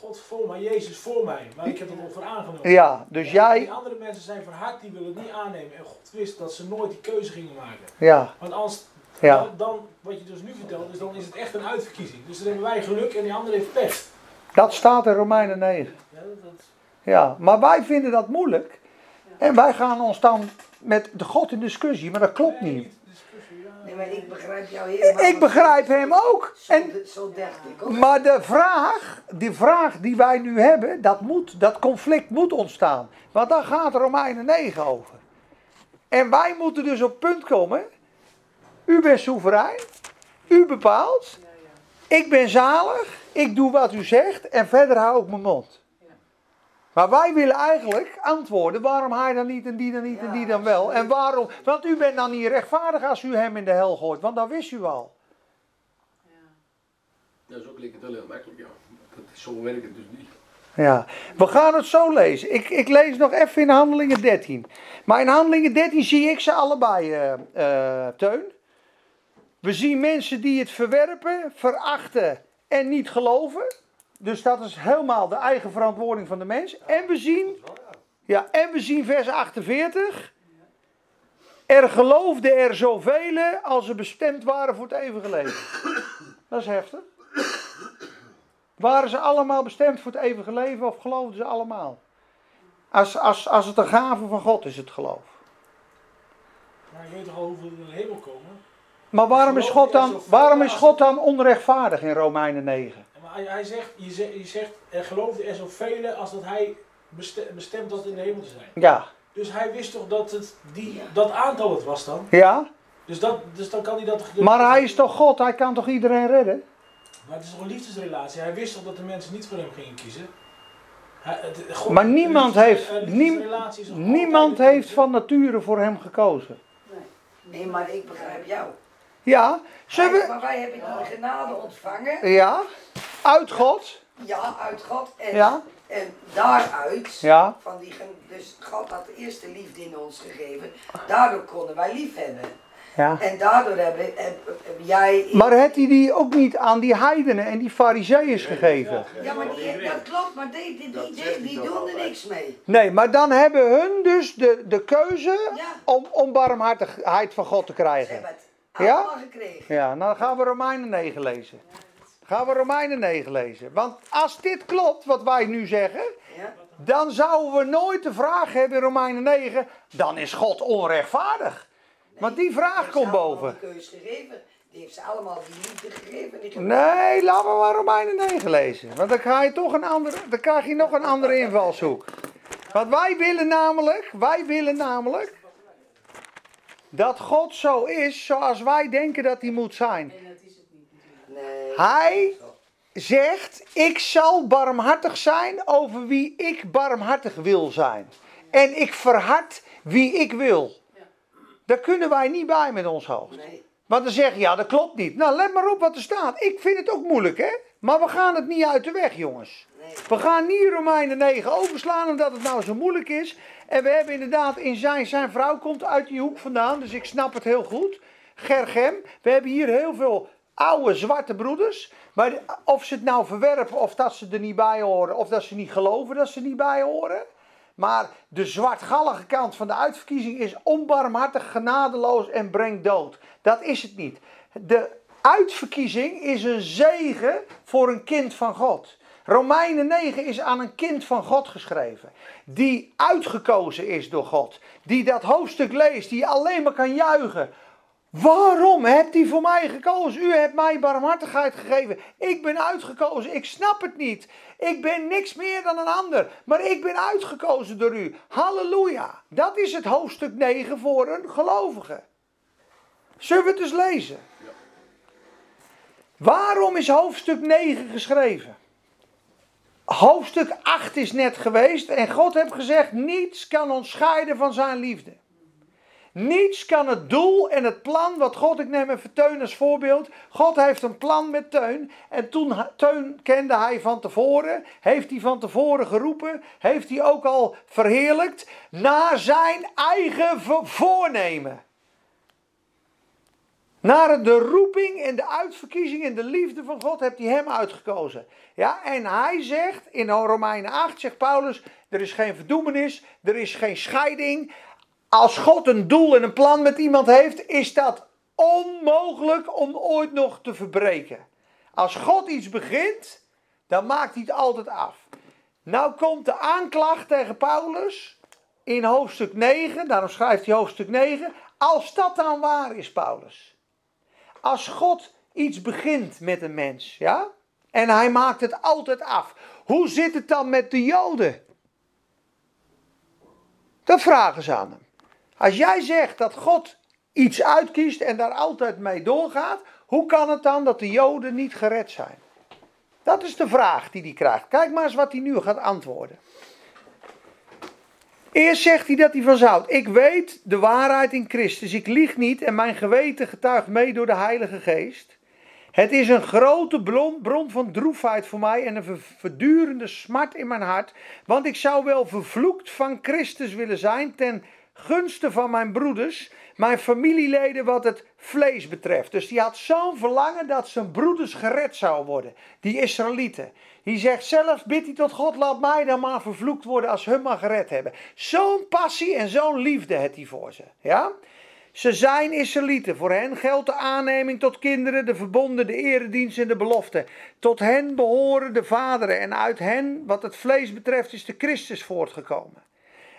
God voor mij, Jezus voor mij. Maar ik heb het over aangenomen. Ja, dus Die jij. andere mensen zijn verhard, die willen het niet aannemen. En God wist dat ze nooit die keuze gingen maken. Ja, Want als, Ja. dan, dan, wat je dus nu vertelt, is dan is het echt een uitverkiezing. Dus dan hebben wij geluk en die andere heeft pech. Dat staat in Romeinen 9. Ja, dat, dat- Ja, maar wij vinden dat moeilijk. En wij gaan ons dan met de God in discussie, maar dat klopt niet. Nee, maar ik begrijp jou helemaal. Ik begrijp hem ook. Zo, En, zo dacht ik ook. maar de vraag, die vraag die wij nu hebben, dat, moet, dat conflict moet ontstaan. Want daar gaat Romeinen 9 over. En wij moeten dus op het punt komen. U bent soeverein. U bepaalt. Ik ben zalig. Ik doe wat u zegt. En verder hou ik mijn mond. Maar wij willen eigenlijk antwoorden. Waarom hij dan niet en die dan niet en die dan wel? En waarom? Want u bent dan niet rechtvaardig als u hem in de hel gooit. Want dat wist u al. Ja. Is ook lekker wel heel makkelijk, ja. Dat is, zo werkt het dus niet. Ja, we gaan het zo lezen. Ik, ik lees nog even in Handelingen 13. Maar in Handelingen 13 zie ik ze allebei, eh, Teun. We zien mensen die het verwerpen, verachten en niet geloven. Dus dat is helemaal de eigen verantwoording van de mens. En we zien, ja, en we zien vers 48. Er geloofden er zoveel als ze bestemd waren voor het eeuwige leven. Dat is heftig. Waren ze allemaal bestemd voor het eeuwige leven of geloofden ze allemaal? Als, als, als het een gave van God is, het geloof. Maar je weet toch er in de hemel komen? Maar waarom is God dan, waarom is God dan onrechtvaardig in Romeinen 9? Maar hij, zegt, je zegt, je zegt, er geloofde er zoveel als dat hij beste- bestemd had in de hemel te zijn. Ja. Dus hij wist toch dat het die, dat aantal het was dan? Ja? Dus, dat, dus dan kan hij dat... Maar hij is toch God? Hij kan toch iedereen redden? Maar het is toch een liefdesrelatie? Hij wist toch dat de mensen niet voor hem gingen kiezen? Hij, het, God- Maar niemand heeft- niem- Niemand heeft van nature voor hem gekozen. Nee, maar ik begrijp jou. Ja? Zullen Wij- we... Maar wij hebben die genade ontvangen. Ja? Uit God? Ja, uit God. En, Ja? en daaruit, Ja? van die, dus God had de eerste liefde in ons gegeven. Daardoor konden wij lief hebben. Ja. En daardoor hebben heb, heb jij... Maar heeft hij die ook niet aan die heidenen en die fariseeërs gegeven? Ja, maar die, dat klopt, maar die, die, die, die, die doen er niks mee. Nee, maar dan hebben hun dus de, de keuze Ja. om, om barmhartigheid van God te Ze krijgen. Ja? Ja, nou dan gaan we Romeinen 9 lezen. Gaan we Romeinen 9 lezen. Want als dit klopt, wat wij nu zeggen, dan zouden we nooit de vraag hebben in Romeinen 9, dan is God onrechtvaardig. Want die vraag komt boven. Die keus gegeven. Die heeft ze allemaal die liefde gegeven. Die Nee, laten we maar Romeinen 9 lezen. Want dan, ga je toch een andere, dan krijg je nog een andere invalshoek. Want wij willen namelijk, wij willen namelijk dat God zo is zoals wij denken dat hij moet zijn. En dat is het niet natuurlijk. Nee. Hij zegt, ik zal barmhartig zijn over wie ik barmhartig wil zijn. En ik verhard wie ik wil. Daar kunnen wij niet bij met ons hoofd. Nee. Want dan zeg je, ja dat klopt niet. Nou, let maar op wat er staat. Ik vind het ook moeilijk, hè. Maar we gaan het niet uit de weg, jongens. We gaan niet Romeinen 9 overslaan omdat het nou zo moeilijk is. En we hebben inderdaad in zijn, zijn vrouw komt uit die hoek vandaan, dus ik snap het heel goed. Gergem, we hebben hier heel veel oude zwarte broeders. Maar of ze het nou verwerpen of dat ze er niet bij horen, of dat ze niet geloven dat ze er niet bij horen. Maar de zwartgallige kant van de uitverkiezing is onbarmhartig, genadeloos en brengt dood. Dat is het niet. De uitverkiezing is een zegen voor een kind van God. Romeinen 9 is aan een kind van God geschreven. Die uitgekozen is door God. Die dat hoofdstuk leest, die alleen maar kan juichen. Waarom hebt u voor mij gekozen? U hebt mij barmhartigheid gegeven. Ik ben uitgekozen. Ik snap het niet. Ik ben niks meer dan een ander. Maar ik ben uitgekozen door u. Halleluja. Dat is het hoofdstuk 9 voor een gelovige. Zullen we het eens lezen? Waarom is hoofdstuk 9 geschreven? Hoofdstuk 8 is net geweest en God heeft gezegd: niets kan ons scheiden van zijn liefde. Niets kan het doel en het plan wat God, ik neem even Teun als voorbeeld. God heeft een plan met Teun. En toen Teun kende hij van tevoren, heeft hij van tevoren geroepen, heeft hij ook al verheerlijkt, naar zijn eigen vo- voornemen. Naar de roeping en de uitverkiezing en de liefde van God heeft hij hem uitgekozen. Ja, en hij zegt in Romeinen 8, zegt Paulus, er is geen verdoemenis, er is geen scheiding. Als God een doel en een plan met iemand heeft, is dat onmogelijk om ooit nog te verbreken. Als God iets begint, dan maakt hij het altijd af. Nou komt de aanklacht tegen Paulus in hoofdstuk 9, daarom schrijft hij hoofdstuk 9. Als dat dan waar is, Paulus. Als God iets begint met een mens, ja, en hij maakt het altijd af. Hoe zit het dan met de Joden? Dat vragen ze aan hem. Als jij zegt dat God iets uitkiest en daar altijd mee doorgaat, hoe kan het dan dat de Joden niet gered zijn? Dat is de vraag die hij krijgt. Kijk maar eens wat hij nu gaat antwoorden. Eerst zegt hij dat hij van zout. Ik weet de waarheid in Christus. Ik lieg niet en mijn geweten getuigt mee door de Heilige Geest. Het is een grote bron, van droefheid voor mij en een ver- verdurende smart in mijn hart. Want ik zou wel vervloekt van Christus willen zijn ten gunste van mijn broeders, mijn familieleden wat het vlees betreft. Dus die had zo'n verlangen dat zijn broeders gered zouden worden, die Israëlieten. Die zegt zelf, bid hij tot God, laat mij dan maar vervloekt worden als hun maar gered hebben. Zo'n passie en zo'n liefde heeft hij voor ze. Ja? Ze zijn Israëlieten. Voor hen geldt de aanneming tot kinderen, de verbonden, de eredienst en de belofte. Tot hen behoren de vaderen en uit hen, wat het vlees betreft, is de Christus voortgekomen.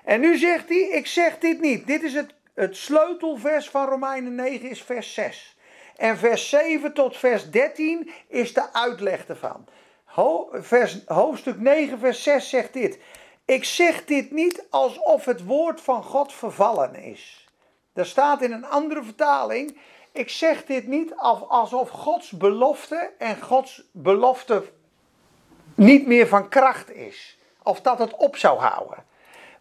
En nu zegt hij, ik zeg dit niet. Dit is het, het sleutelvers van Romeinen 9, is vers 6. En vers 7 tot vers 13 is de uitleg ervan. Ho- vers, hoofdstuk 9, vers 6 zegt dit. Ik zeg dit niet alsof het woord van God vervallen is. Er staat in een andere vertaling. Ik zeg dit niet als- alsof Gods belofte en Gods belofte niet meer van kracht is. Of dat het op zou houden.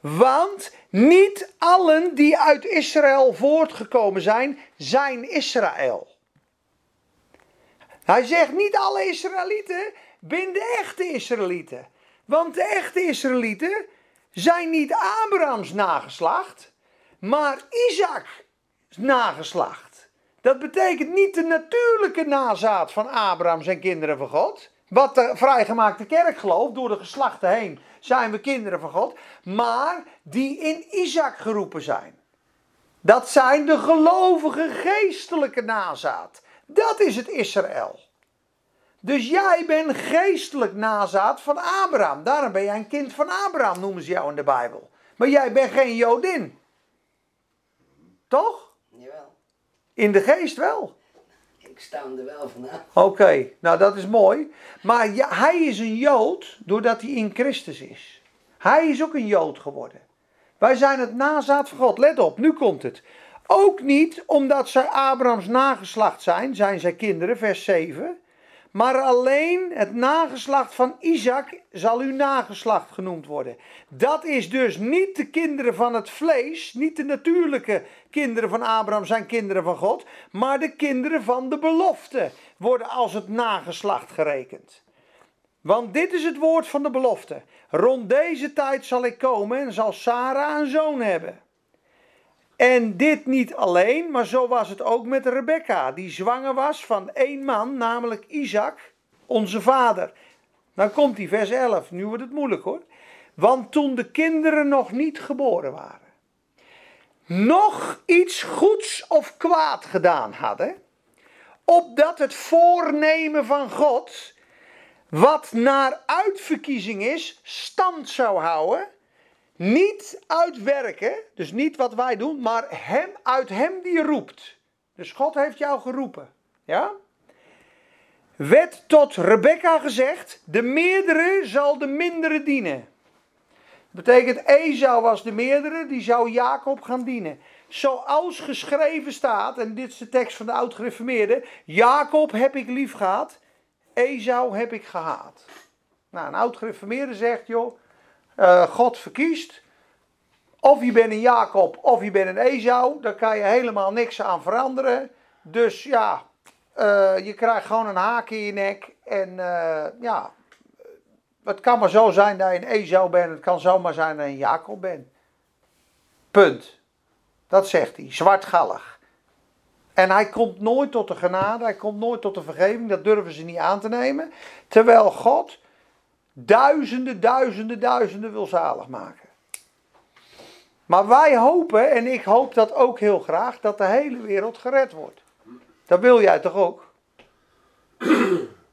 Want niet allen die uit Israël voortgekomen zijn, zijn Israël. Hij zegt niet alle Israëlieten zijn de echte Israëlieten. Want de echte Israëlieten zijn niet Abrahams nageslacht, maar Isaaks nageslacht. Dat betekent niet de natuurlijke nazaat van Abraham zijn kinderen van God. Wat de vrijgemaakte kerk gelooft, door de geslachten heen zijn we kinderen van God. Maar die in Isaac geroepen zijn. Dat zijn de gelovige geestelijke nazaat. Dat is het Israël. Dus jij bent geestelijk nazaat van Abraham. Daarom ben jij een kind van Abraham, noemen ze jou in de Bijbel. Maar jij bent geen Jodin. Toch? Jawel, In de geest wel. Ik er wel vanaf. Oké, nou dat is mooi. Maar ja, hij is een Jood doordat hij in Christus is. Hij is ook een Jood geworden. Wij zijn het nazaat van God. Let op, nu komt het. Ook niet omdat zij Abrahams nageslacht zijn, zijn zij kinderen, vers 7. Maar alleen het nageslacht van Isaac zal uw nageslacht genoemd worden. Dat is dus niet de kinderen van het vlees, niet de natuurlijke kinderen van Abraham zijn kinderen van God, maar de kinderen van de belofte worden als het nageslacht gerekend. Want dit is het woord van de belofte. Rond deze tijd zal ik komen en zal Sarah een zoon hebben. En dit niet alleen, maar zo was het ook met Rebecca, die zwanger was van één man, namelijk Isaac, onze vader. Dan komt die vers 11, nu wordt het moeilijk hoor. Want toen de kinderen nog niet geboren waren, nog iets goeds of kwaad gedaan hadden, opdat het voornemen van God, wat naar uitverkiezing is, stand zou houden, niet uitwerken, dus niet wat wij doen, maar hem, uit hem die roept. Dus God heeft jou geroepen. Ja? Werd tot Rebecca gezegd: de meerdere zal de mindere dienen. Dat betekent, Esau was de meerdere, die zou Jacob gaan dienen. Zoals geschreven staat, en dit is de tekst van de oud-gereformeerde: Jacob heb ik lief gehad, Esau heb ik gehaat. Nou, een oud-gereformeerde zegt, joh, eh, God verkiest. Of je bent een Jacob of je bent een Esau. Daar kan je helemaal niks aan veranderen. Dus ja, eh, je krijgt gewoon een haak in je nek. En eh, ja, het kan maar zo zijn dat je een Esau bent. Het kan zomaar zijn dat je een Jacob bent. Punt. Dat zegt hij, zwartgallig. En hij komt nooit tot de genade, hij komt nooit tot de vergeving. Dat durven ze niet aan te nemen. Terwijl God duizenden, duizenden, duizenden wil zalig maken. Maar wij hopen, en ik hoop dat ook heel graag, dat de hele wereld gered wordt. Dat wil jij toch ook?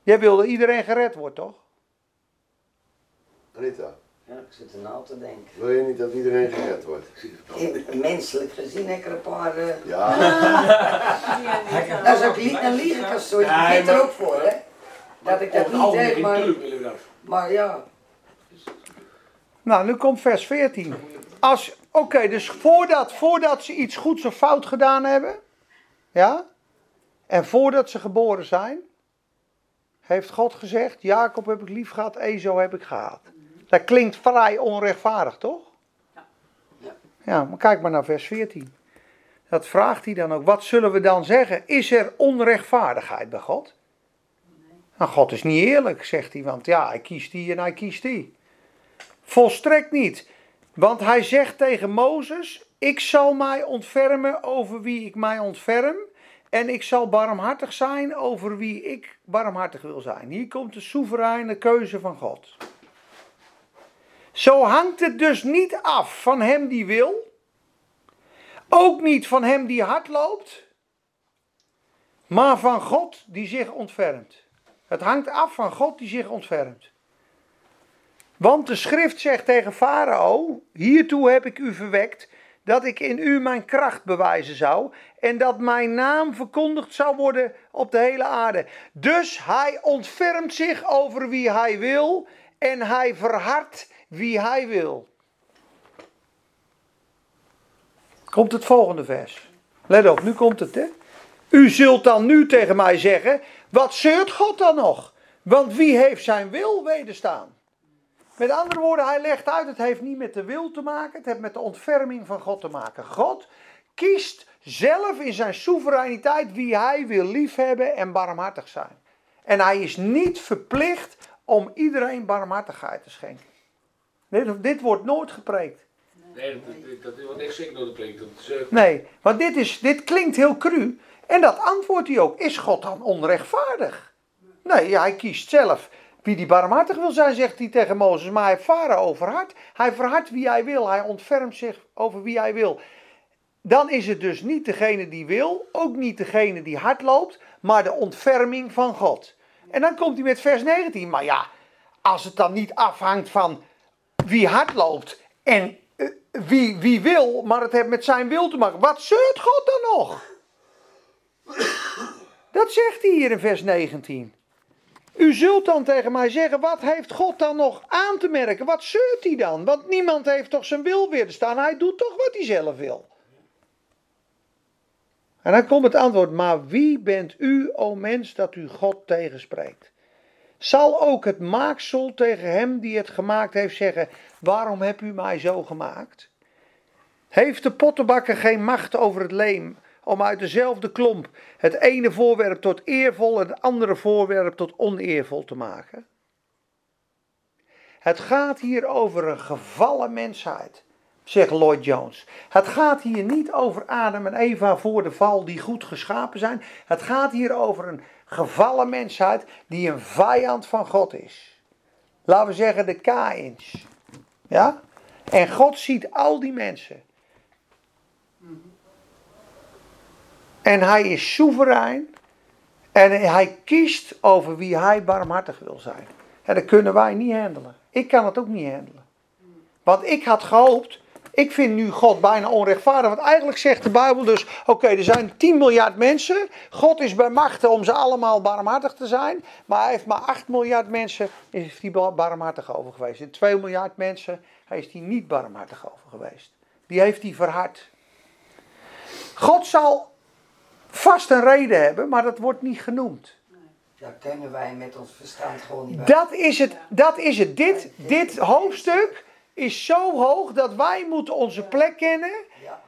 Jij wil dat iedereen gered wordt, toch? Rita, Ja, ik zit er nou te denken. wil je niet dat iedereen gered wordt? Ik- Menselijk gezien heb ik er een paar... eh, Ja, Dat is ook li een liegenkast, ik Ja, weet er ook voor, hè. Dat ik Op dat niet heb, maar, maar ja. Nou, nu komt vers 14. Als, oké, dus voordat, voordat ze iets goeds of fout gedaan hebben, ja, en voordat ze geboren zijn, heeft God gezegd, Jacob heb ik lief gehad, Ezo heb ik gehaat. Dat klinkt vrij onrechtvaardig, toch? Ja. Ja, maar kijk maar naar vers 14. Dat vraagt hij dan ook. Wat zullen we dan zeggen? Is er onrechtvaardigheid bij God? Nou, God is niet eerlijk, zegt hij, want ja, hij kiest die en hij kiest die. Volstrekt niet. Want hij zegt tegen Mozes: Ik zal mij ontfermen over wie ik mij ontferm. En ik zal barmhartig zijn over wie ik barmhartig wil zijn. Hier komt de soevereine keuze van God. Zo hangt het dus niet af van hem die wil. Ook niet van hem die hard loopt, maar van God die zich ontfermt. Het hangt af van God die zich ontfermt. Want de schrift zegt tegen Farao: Hiertoe heb ik u verwekt, dat ik in u mijn kracht bewijzen zou en dat mijn naam verkondigd zou worden op de hele aarde. Dus hij ontfermt zich over wie hij wil en hij verhardt wie hij wil. Komt het volgende vers. Let op, nu komt het hè. U zult dan nu tegen mij zeggen, wat zeurt God dan nog? Want wie heeft zijn wil wederstaan? Met andere woorden, hij legt uit, het heeft niet met de wil te maken, het heeft met de ontferming van God te maken. God kiest zelf in zijn soevereiniteit wie hij wil liefhebben en barmhartig zijn. En hij is niet verplicht om iedereen barmhartigheid te schenken. Dit, dit wordt nooit gepreekt. Nee, dat, dat, dat wordt echt zeker is, eh, Nee, want dit, is, dit klinkt heel cru. En dat antwoordt hij ook. Is God dan onrechtvaardig? Nee, hij kiest zelf wie die barmhartig wil zijn, zegt hij tegen Mozes. Maar hij Farao verhard. Hij verhardt wie hij wil. Hij ontfermt zich over wie hij wil. Dan is het dus niet degene die wil, ook niet degene die hard loopt, maar de ontferming van God. En dan komt hij met vers 19. Maar ja, als het dan niet afhangt van wie hard loopt en eh, wie, wie wil, maar het heeft met zijn wil te maken. Wat zeurt God dan nog? Dat zegt hij hier in vers 19. U zult dan tegen mij zeggen, wat heeft God dan nog aan te merken? Wat zeurt hij dan? Want niemand heeft toch zijn wil weer te staan. Hij doet toch wat hij zelf wil. En dan komt het antwoord, maar wie bent u, o mens, dat u God tegenspreekt? Zal ook het maaksel tegen hem die het gemaakt heeft zeggen, waarom heb u mij zo gemaakt? Heeft de pottenbakker geen macht over het leem om uit dezelfde klomp het ene voorwerp tot eervol en het andere voorwerp tot oneervol te maken? Het gaat hier over een gevallen mensheid, zegt Lloyd Jones. Het gaat hier niet over Adam en Eva voor de val die goed geschapen zijn. Het gaat hier over een gevallen mensheid die een vijand van God is. Laten we zeggen de Kaïns. Ja? En God ziet al die mensen. En hij is soeverein. En hij kiest over wie hij barmhartig wil zijn. En dat kunnen wij niet handelen. Ik kan het ook niet handelen. Want ik had gehoopt. Ik vind nu God bijna onrechtvaardig. Want eigenlijk zegt de Bijbel dus: oké, er zijn 10 miljard mensen. God is bij machten om ze allemaal barmhartig te zijn. Maar hij heeft maar 8 miljard mensen. Is hij barmhartig over geweest. En 2 miljard mensen is hij niet barmhartig over geweest. Die heeft hij verhard. God zal vast een reden hebben, maar dat wordt niet genoemd. Daar kunnen wij met ons verstand gewoon niet bij. Dat is het. Dat is het. Dit, dit hoofdstuk is zo hoog dat wij moeten onze plek kennen.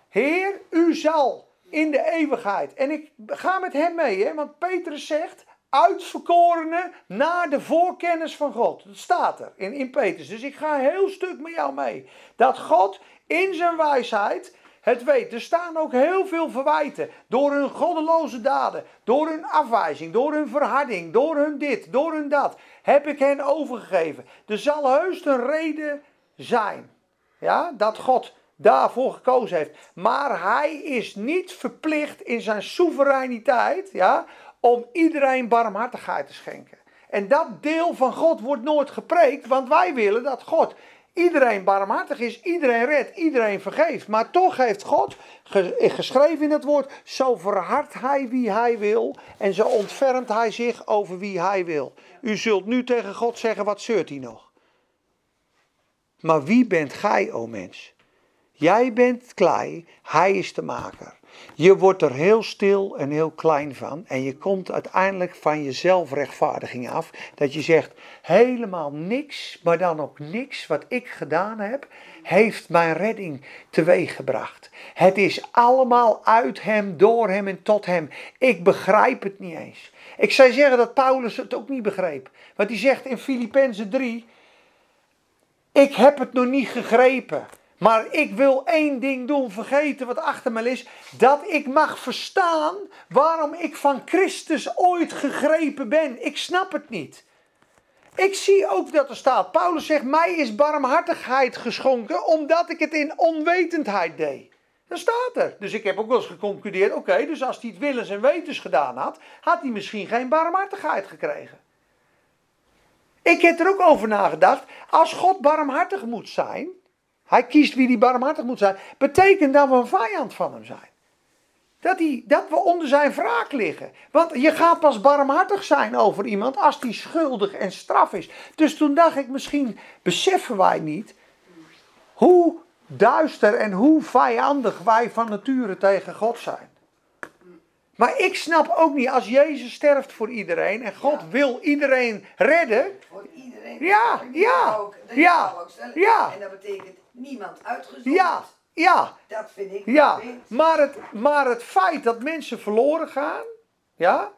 Heer, u zal in de eeuwigheid. En ik ga met hem mee, hè, want Petrus zegt. Uitverkorenen naar de voorkennis van God. Dat staat er in, in Petrus. Dus ik ga een heel stuk met jou mee. Dat God in zijn wijsheid het weet. Er staan ook heel veel verwijten. Door hun goddeloze daden. Door hun afwijzing. Door hun verharding. Door hun dit. Door hun dat. Heb ik hen overgegeven. Er zal heus een reden zijn. Ja, dat God daarvoor gekozen heeft. Maar hij is niet verplicht in zijn soevereiniteit. Ja, om iedereen barmhartigheid te schenken. En dat deel van God wordt nooit gepreekt. Want wij willen dat God iedereen barmhartig is, iedereen redt, iedereen vergeeft. Maar toch heeft God geschreven in het woord, zo verhardt hij wie hij wil en zo ontfermt hij zich over wie hij wil. U zult nu tegen God zeggen, wat zeurt hij nog? Maar wie bent gij, o mens? Jij bent klei, hij is de maker. Je wordt er heel stil en heel klein van. En je komt uiteindelijk van je zelfrechtvaardiging af. Dat je zegt, helemaal niks, maar dan ook niks wat ik gedaan heb, heeft mijn redding teweeggebracht. Het is allemaal uit hem, door hem en tot hem. Ik begrijp het niet eens. Ik zou zeggen dat Paulus het ook niet begreep. Want hij zegt in Filippenzen 3, ik heb het nog niet gegrepen. Maar ik wil één ding doen, vergeten wat achter me is. Dat ik mag verstaan waarom ik van Christus ooit gegrepen ben. Ik snap het niet. Ik zie ook dat er staat, Paulus zegt, mij is barmhartigheid geschonken omdat ik het in onwetendheid deed. Dat staat er. Dus ik heb ook wel eens geconcludeerd, oké, dus als hij het willens en wetens gedaan had, had hij misschien geen barmhartigheid gekregen. Ik heb er ook over nagedacht, als God barmhartig moet zijn, hij kiest wie die barmhartig moet zijn, betekent dat we een vijand van hem zijn. Dat, hij, dat we onder zijn wraak liggen. Want je gaat pas barmhartig zijn over iemand als die schuldig en straf is. Dus toen dacht ik, misschien beseffen wij niet hoe duister en hoe vijandig wij van nature tegen God zijn. Maar ik snap ook niet, als Jezus sterft voor iedereen en God Ja. wil iedereen redden, Voor iedereen. Ja, ja, ja, ja. En dat betekent niemand uitgezonderd. ja, ja, Dat vind ik ja. Maar het, maar het feit dat mensen verloren gaan, ja,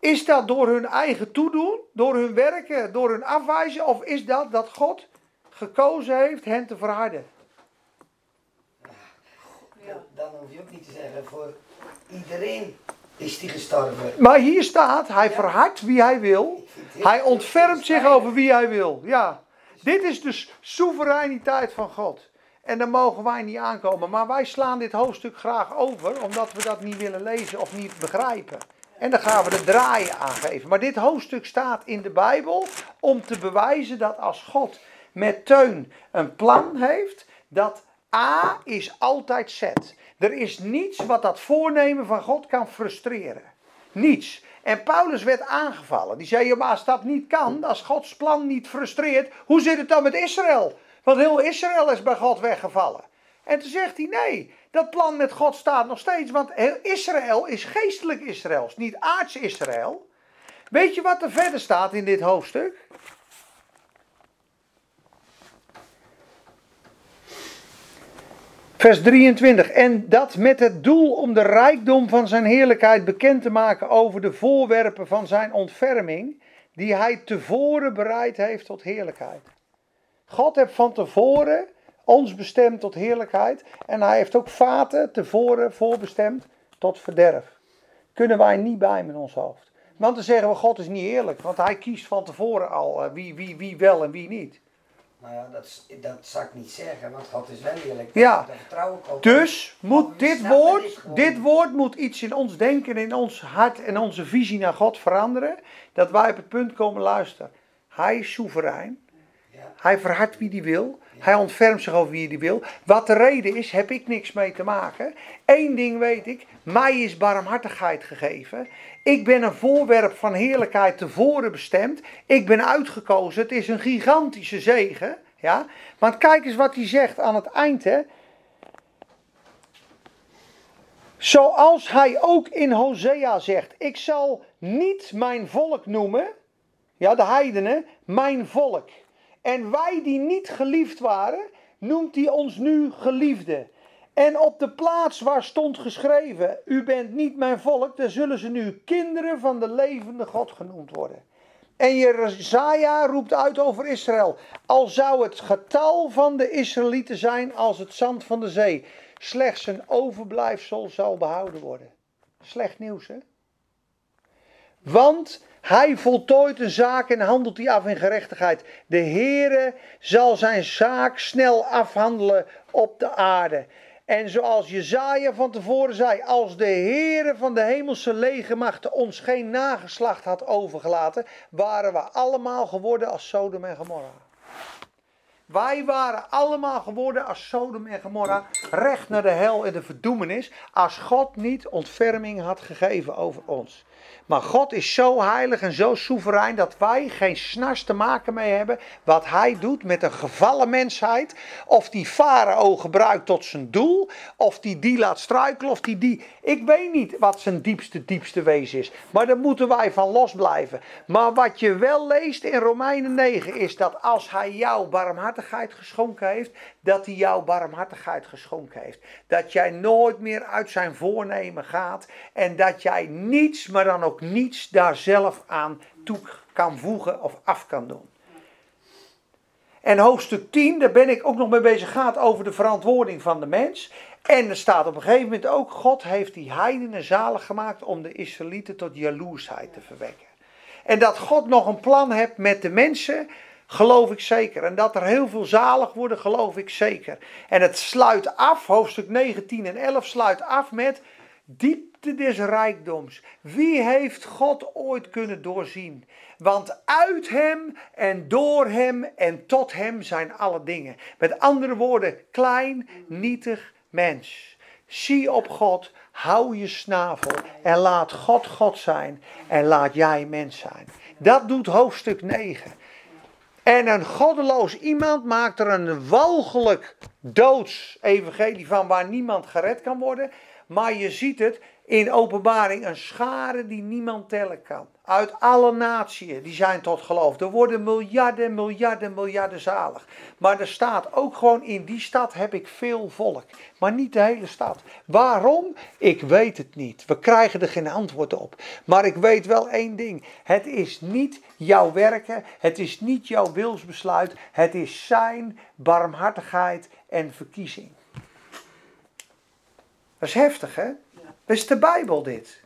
is dat door hun eigen toedoen, door hun werken, door hun afwijzen, of is dat dat God gekozen heeft hen te verharden? Dan, dan hoef je ook niet te zeggen, voor iedereen is die gestorven. Maar hier staat, hij verhardt wie hij wil. Hij ontfermt zich over wie hij wil. Ja. Dit is dus soevereiniteit van God. En daar mogen wij niet aankomen. Maar wij slaan dit hoofdstuk graag over, omdat we dat niet willen lezen of niet begrijpen. En dan gaan we de draaien aangeven. Maar dit hoofdstuk staat in de Bijbel om te bewijzen dat als God met Teun een plan heeft, dat A is altijd Z. Er is niets wat dat voornemen van God kan frustreren. Niets. En Paulus werd aangevallen. Die zei, maar als dat niet kan, als Gods plan niet frustreert, hoe zit het dan met Israël? Want heel Israël is bij God weggevallen. En toen zegt hij, nee, dat plan met God staat nog steeds, want heel Israël is geestelijk Israël, is niet aards Israël. Weet je wat er verder staat in dit hoofdstuk? Vers 23. En dat met het doel om de rijkdom van zijn heerlijkheid bekend te maken over de voorwerpen van zijn ontferming, die hij tevoren bereid heeft tot heerlijkheid. God heeft van tevoren ons bestemd tot heerlijkheid en hij heeft ook vaten tevoren voorbestemd tot verderf. Kunnen wij niet bij met ons hoofd. Want dan zeggen we God is niet eerlijk, want hij kiest van tevoren al eh, wie, wie, wie wel en wie niet. Nou ja, dat, dat zou ik niet zeggen, want God is wel eerlijk. Ja. Vertrouw ik. Dus moet dit woord, dit woord moet iets in ons denken, in ons hart en onze visie naar God veranderen. Dat wij op het punt komen luisteren. Hij is soeverein. Ja. Hij verhardt wie hij wil. Hij ontfermt zich over wie hij wil. Wat de reden is, heb ik niks mee te maken. Eén ding weet ik, mij is barmhartigheid gegeven. Ik ben een voorwerp van heerlijkheid tevoren bestemd. Ik ben uitgekozen. Het is een gigantische zegen. Ja? Want kijk eens wat hij zegt aan het eind. Hè? Zoals hij ook in Hosea zegt: Ik zal niet mijn volk noemen, ja, de heidenen, mijn volk. En wij die niet geliefd waren, noemt hij ons nu geliefde. En op de plaats waar stond geschreven: U bent niet mijn volk, daar zullen ze nu kinderen van de levende God genoemd worden. En Jezaja roept uit over Israël. Al zou het getal van de Israëlieten zijn als het zand van de zee. Slechts een overblijfsel zal behouden worden. Slecht nieuws, hè? Want hij voltooit een zaak en handelt die af in gerechtigheid. De Heere zal zijn zaak snel afhandelen op de aarde. En zoals Jezaja van tevoren zei, als de Heere van de hemelse legermachten ons geen nageslacht had overgelaten, waren we allemaal geworden als Sodom en Gomorra. Wij waren allemaal geworden als Sodom en Gomorra, recht naar de hel en de verdoemenis, als God niet ontferming had gegeven over ons. Maar God is zo heilig en zo soeverein dat wij geen snars te maken mee hebben wat hij doet met een gevallen mensheid. Of die farao gebruikt tot zijn doel, of die die laat struikelen, of die die... Ik weet niet wat zijn diepste, diepste wezen is. Maar daar moeten wij van losblijven. Maar wat je wel leest in Romeinen 9 is dat als hij jou barmhartigheid geschonken heeft, dat hij jou barmhartigheid geschonken heeft. Dat jij nooit meer uit zijn voornemen gaat en dat jij niets, maar dan ook niets daar zelf aan toe kan voegen of af kan doen. En hoofdstuk 10, daar ben ik ook nog mee bezig, gaat over de verantwoording van de mens. En er staat op een gegeven moment ook, God heeft die heidenen zalig gemaakt om de Israëlieten tot jaloersheid te verwekken. En dat God nog een plan hebt met de mensen. Geloof ik zeker. En dat er heel veel zalig worden, geloof ik zeker. En het sluit af, hoofdstuk 19 en 11 sluit af met diepte des rijkdoms. Wie heeft God ooit kunnen doorzien? Want uit hem en door hem en tot hem zijn alle dingen. Met andere woorden, klein, nietig mens. Zie op God, hou je snavel en laat God God zijn en laat jij mens zijn. Dat doet hoofdstuk 9. En een goddeloos iemand maakt er een walgelijk doods evangelie van waar niemand gered kan worden. Maar je ziet het in openbaring een schare die niemand tellen kan. Uit alle naties, die zijn tot geloof. Er worden miljarden, miljarden, miljarden zalig. Maar er staat ook gewoon in die stad heb ik veel volk. Maar niet de hele stad. Waarom? Ik weet het niet. We krijgen er geen antwoord op. Maar ik weet wel één ding. Het is niet jouw werken. Het is niet jouw wilsbesluit. Het is zijn barmhartigheid en verkiezing. Dat is heftig, hè? Dat is de Bijbel dit.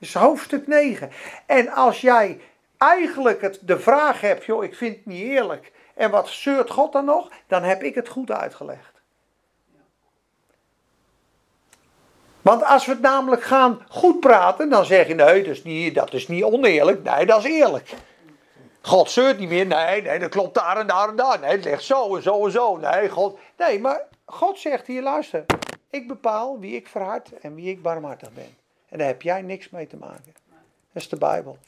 Is hoofdstuk 9. En als jij eigenlijk het, de vraag hebt, joh, ik vind het niet eerlijk. En wat zeurt God dan nog? Dan heb ik het goed uitgelegd. Want als we het namelijk gaan goed praten, dan zeg je nee, dat is niet, dat is niet oneerlijk. Nee, dat is eerlijk. God zeurt niet meer. Nee, nee, dat klopt daar en daar en daar. Nee, het ligt zo en zo en zo. Nee, God. Nee, maar God zegt hier, luister. Ik bepaal wie ik verhard en wie ik barmhartig ben. En daar heb jij niks mee te maken. Dat is de Bijbel.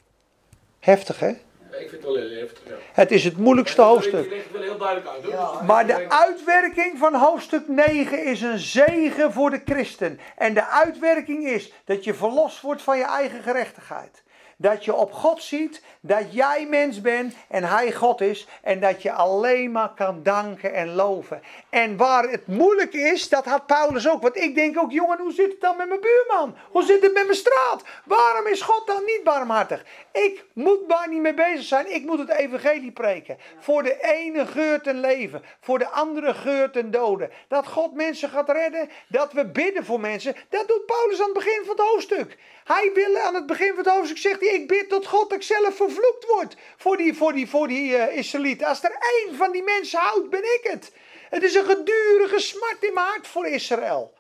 Heftig, hè? Ik vind het wel heel heftig. Ja. Het is het moeilijkste hoofdstuk. Ik leg het wel heel duidelijk uit. hoor. Ja. Maar de uitwerking van hoofdstuk 9 is een zegen voor de christen. En de uitwerking is dat je verlost wordt van je eigen gerechtigheid. Dat je op God ziet dat jij mens bent en Hij God is. En dat je alleen maar kan danken en loven. En waar het moeilijk is, dat had Paulus ook. Want ik denk ook, jongen, hoe zit het dan met mijn buurman? Hoe zit het met mijn straat? Waarom is God dan niet barmhartig? Ik moet daar niet mee bezig zijn. Ik moet het evangelie preken. Voor de ene geurt een leven. Voor de andere geurt een doden. Dat God mensen gaat redden. Dat we bidden voor mensen. Dat doet Paulus aan het begin van het hoofdstuk. Hij wil aan het begin van het hoofdstuk zegt hij, ik bid tot God dat ik zelf vervloekt word. Voor die, voor die, voor die eh, Israëlieten. Als er één van die mensen houdt, ben ik het. Het is een gedurige smart in mijn hart voor Israël.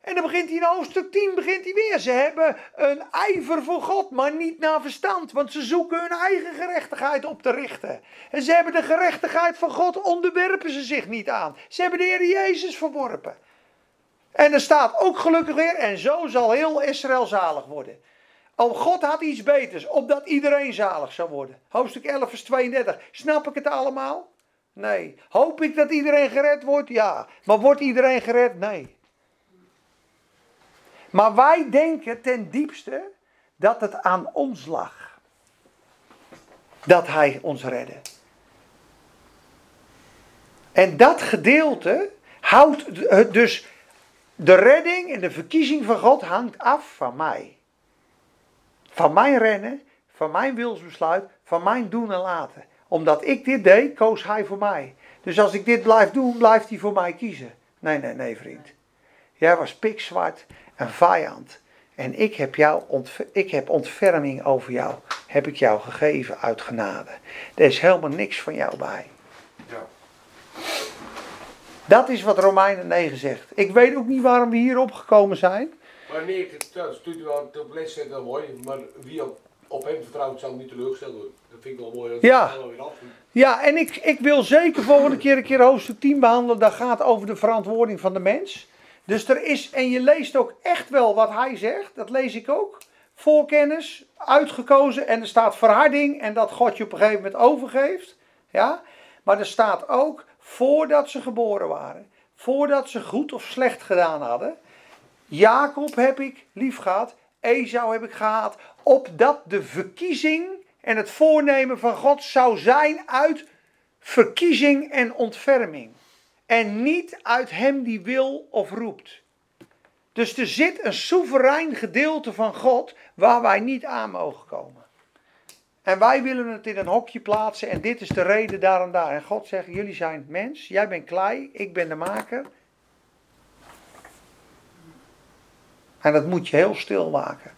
En dan begint hij in hoofdstuk 10 begint hij weer. Ze hebben een ijver voor God, maar niet naar verstand. Want ze zoeken hun eigen gerechtigheid op te richten. En ze hebben de gerechtigheid van God, onderwerpen ze zich niet aan. Ze hebben de Heer Jezus verworpen. En er staat ook gelukkig weer, en zo zal heel Israël zalig worden. Oh, God had iets beters, opdat iedereen zalig zou worden. Hoofdstuk 11 vers 32. Snap ik het allemaal? Nee. Hoop ik dat iedereen gered wordt? Ja. Maar wordt iedereen gered? Nee. Maar wij denken ten diepste dat het aan ons lag. Dat hij ons redde. En dat gedeelte houdt het dus de redding en de verkiezing van God hangt af van mij. Van mijn rennen, van mijn wilsbesluit, van mijn doen en laten. Omdat ik dit deed, koos hij voor mij. Dus als ik dit blijf doen, blijft hij voor mij kiezen. Nee, nee, nee, vriend. Jij was pikzwart, een vijand. En ik heb, jou ontferming over jou. Heb ik jou gegeven uit genade. Er is helemaal niks van jou bij. Dat is wat Romeinen 9 zegt. Ik weet ook niet waarom we hier opgekomen zijn. Maar nee, dat stuurt wel, de lees wel mooi. Maar wie op, op hem vertrouwt zal niet teleurgesteld worden. Dat vind ik wel mooi. Dat Ja. wel weer. Ja, en ik, ik wil zeker volgende keer een keer hoofdstuk 10 behandelen. Dat gaat over de verantwoording van de mens. Dus er is, en je leest ook echt wel wat hij zegt. Dat lees ik ook. Voorkennis, uitgekozen. En er staat verharding. En dat God je op een gegeven moment overgeeft. Ja. Maar er staat ook voordat ze geboren waren. Voordat ze goed of slecht gedaan hadden. Jacob heb ik lief gehad. Esau heb ik gehaat. Opdat de verkiezing en het voornemen van God zou zijn uit verkiezing en ontferming. En niet uit hem die wil of roept. Dus er zit een soeverein gedeelte van God waar wij niet aan mogen komen. En wij willen het in een hokje plaatsen en dit is de reden daar en daar. En God zegt, jullie zijn mens, jij bent klei, ik ben de maker. En dat moet je heel stil maken.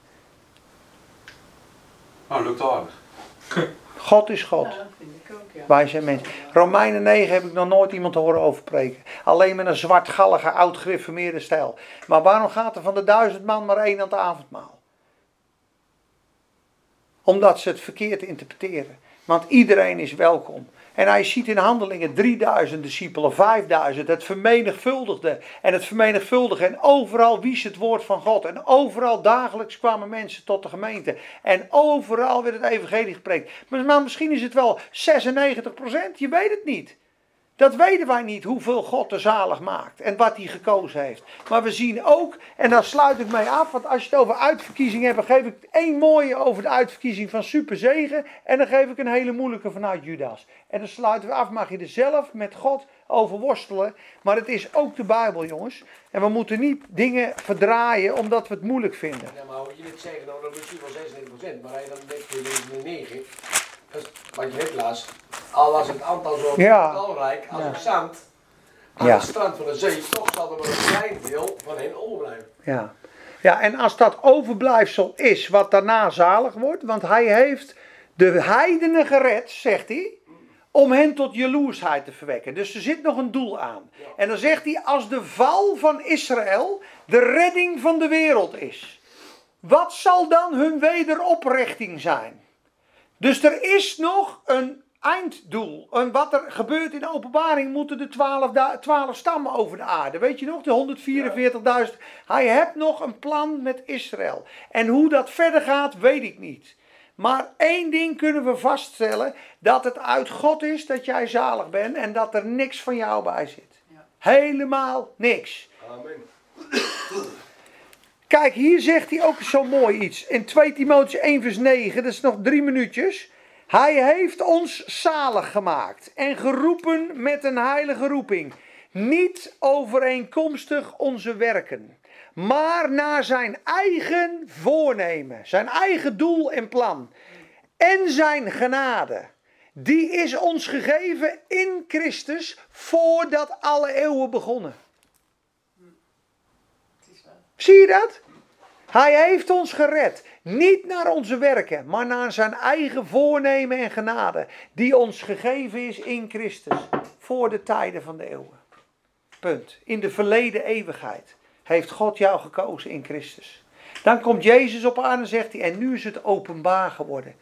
Nou, lukt aardig. God is God. Ja, dat vind ik ook, ja. Wij zijn mensen. Romeinen 9 heb ik nog nooit iemand horen overpreken. Alleen met een zwartgallige, oud gereformeerde stijl. Maar waarom gaat er van de duizend man maar één aan het avondmaal? Omdat ze het verkeerd interpreteren. Want iedereen is welkom. En hij ziet in handelingen 3000 discipelen, 5000, het vermenigvuldigde. En het vermenigvuldigen. En overal wies het woord van God. En overal dagelijks kwamen mensen tot de gemeente. En overal werd het evangelie gepreekt. Maar misschien is het wel 96%, je weet het niet. Dat weten wij niet, hoeveel God er zalig maakt en wat hij gekozen heeft. Maar we zien ook, en daar sluit ik mee af, want als je het over uitverkiezing hebt, dan geef ik één mooie over de uitverkiezing van Superzegen. En dan geef ik een hele moeilijke vanuit Judas. En dan sluiten we af, mag je er zelf met God over worstelen. Maar het is ook de Bijbel, jongens. En we moeten niet dingen verdraaien omdat we het moeilijk vinden. Ja, maar je net zeggen, nou, dat is misschien wel 96%, maar hij dan denkt je 9, dat is wat je net las, al was het aantal zo Ja. talrijk als Ja. het zand aan Ja. het strand van de zee, toch zal er maar een klein deel van hen overblijven. Ja. ja, en als dat overblijfsel is wat daarna zalig wordt, want hij heeft de heidenen gered, zegt hij, om hen tot jaloersheid te verwekken. Dus er zit nog een doel aan. En dan zegt hij, als de val van Israël de redding van de wereld is, wat zal dan hun wederoprichting zijn? Dus er is nog een einddoel. En wat er gebeurt in de openbaring moeten de twaalf, da- twaalf stammen over de aarde. Weet je nog, de 144.000. Hij heeft nog een plan met Israël. En hoe dat verder gaat, weet ik niet. Maar één ding kunnen we vaststellen: dat het uit God is dat jij zalig bent en dat er niks van jou bij zit. Helemaal niks. Amen. Kijk, hier zegt hij ook zo mooi iets. In 2 Timotheüs 1 vers 9, dat is nog drie minuutjes. Hij heeft ons zalig gemaakt en geroepen met een heilige roeping. Niet overeenkomstig onze werken, maar naar zijn eigen voornemen, zijn eigen doel en plan. En zijn genade. Die is ons gegeven in Christus voordat alle eeuwen begonnen. Zie je dat? Hij heeft ons gered. Niet naar onze werken, maar naar zijn eigen voornemen en genade. Die ons gegeven is in Christus. Voor de tijden van de eeuwen. Punt. In de verleden eeuwigheid heeft God jou gekozen in Christus. Dan komt Jezus op aarde en zegt hij, en nu is het openbaar geworden.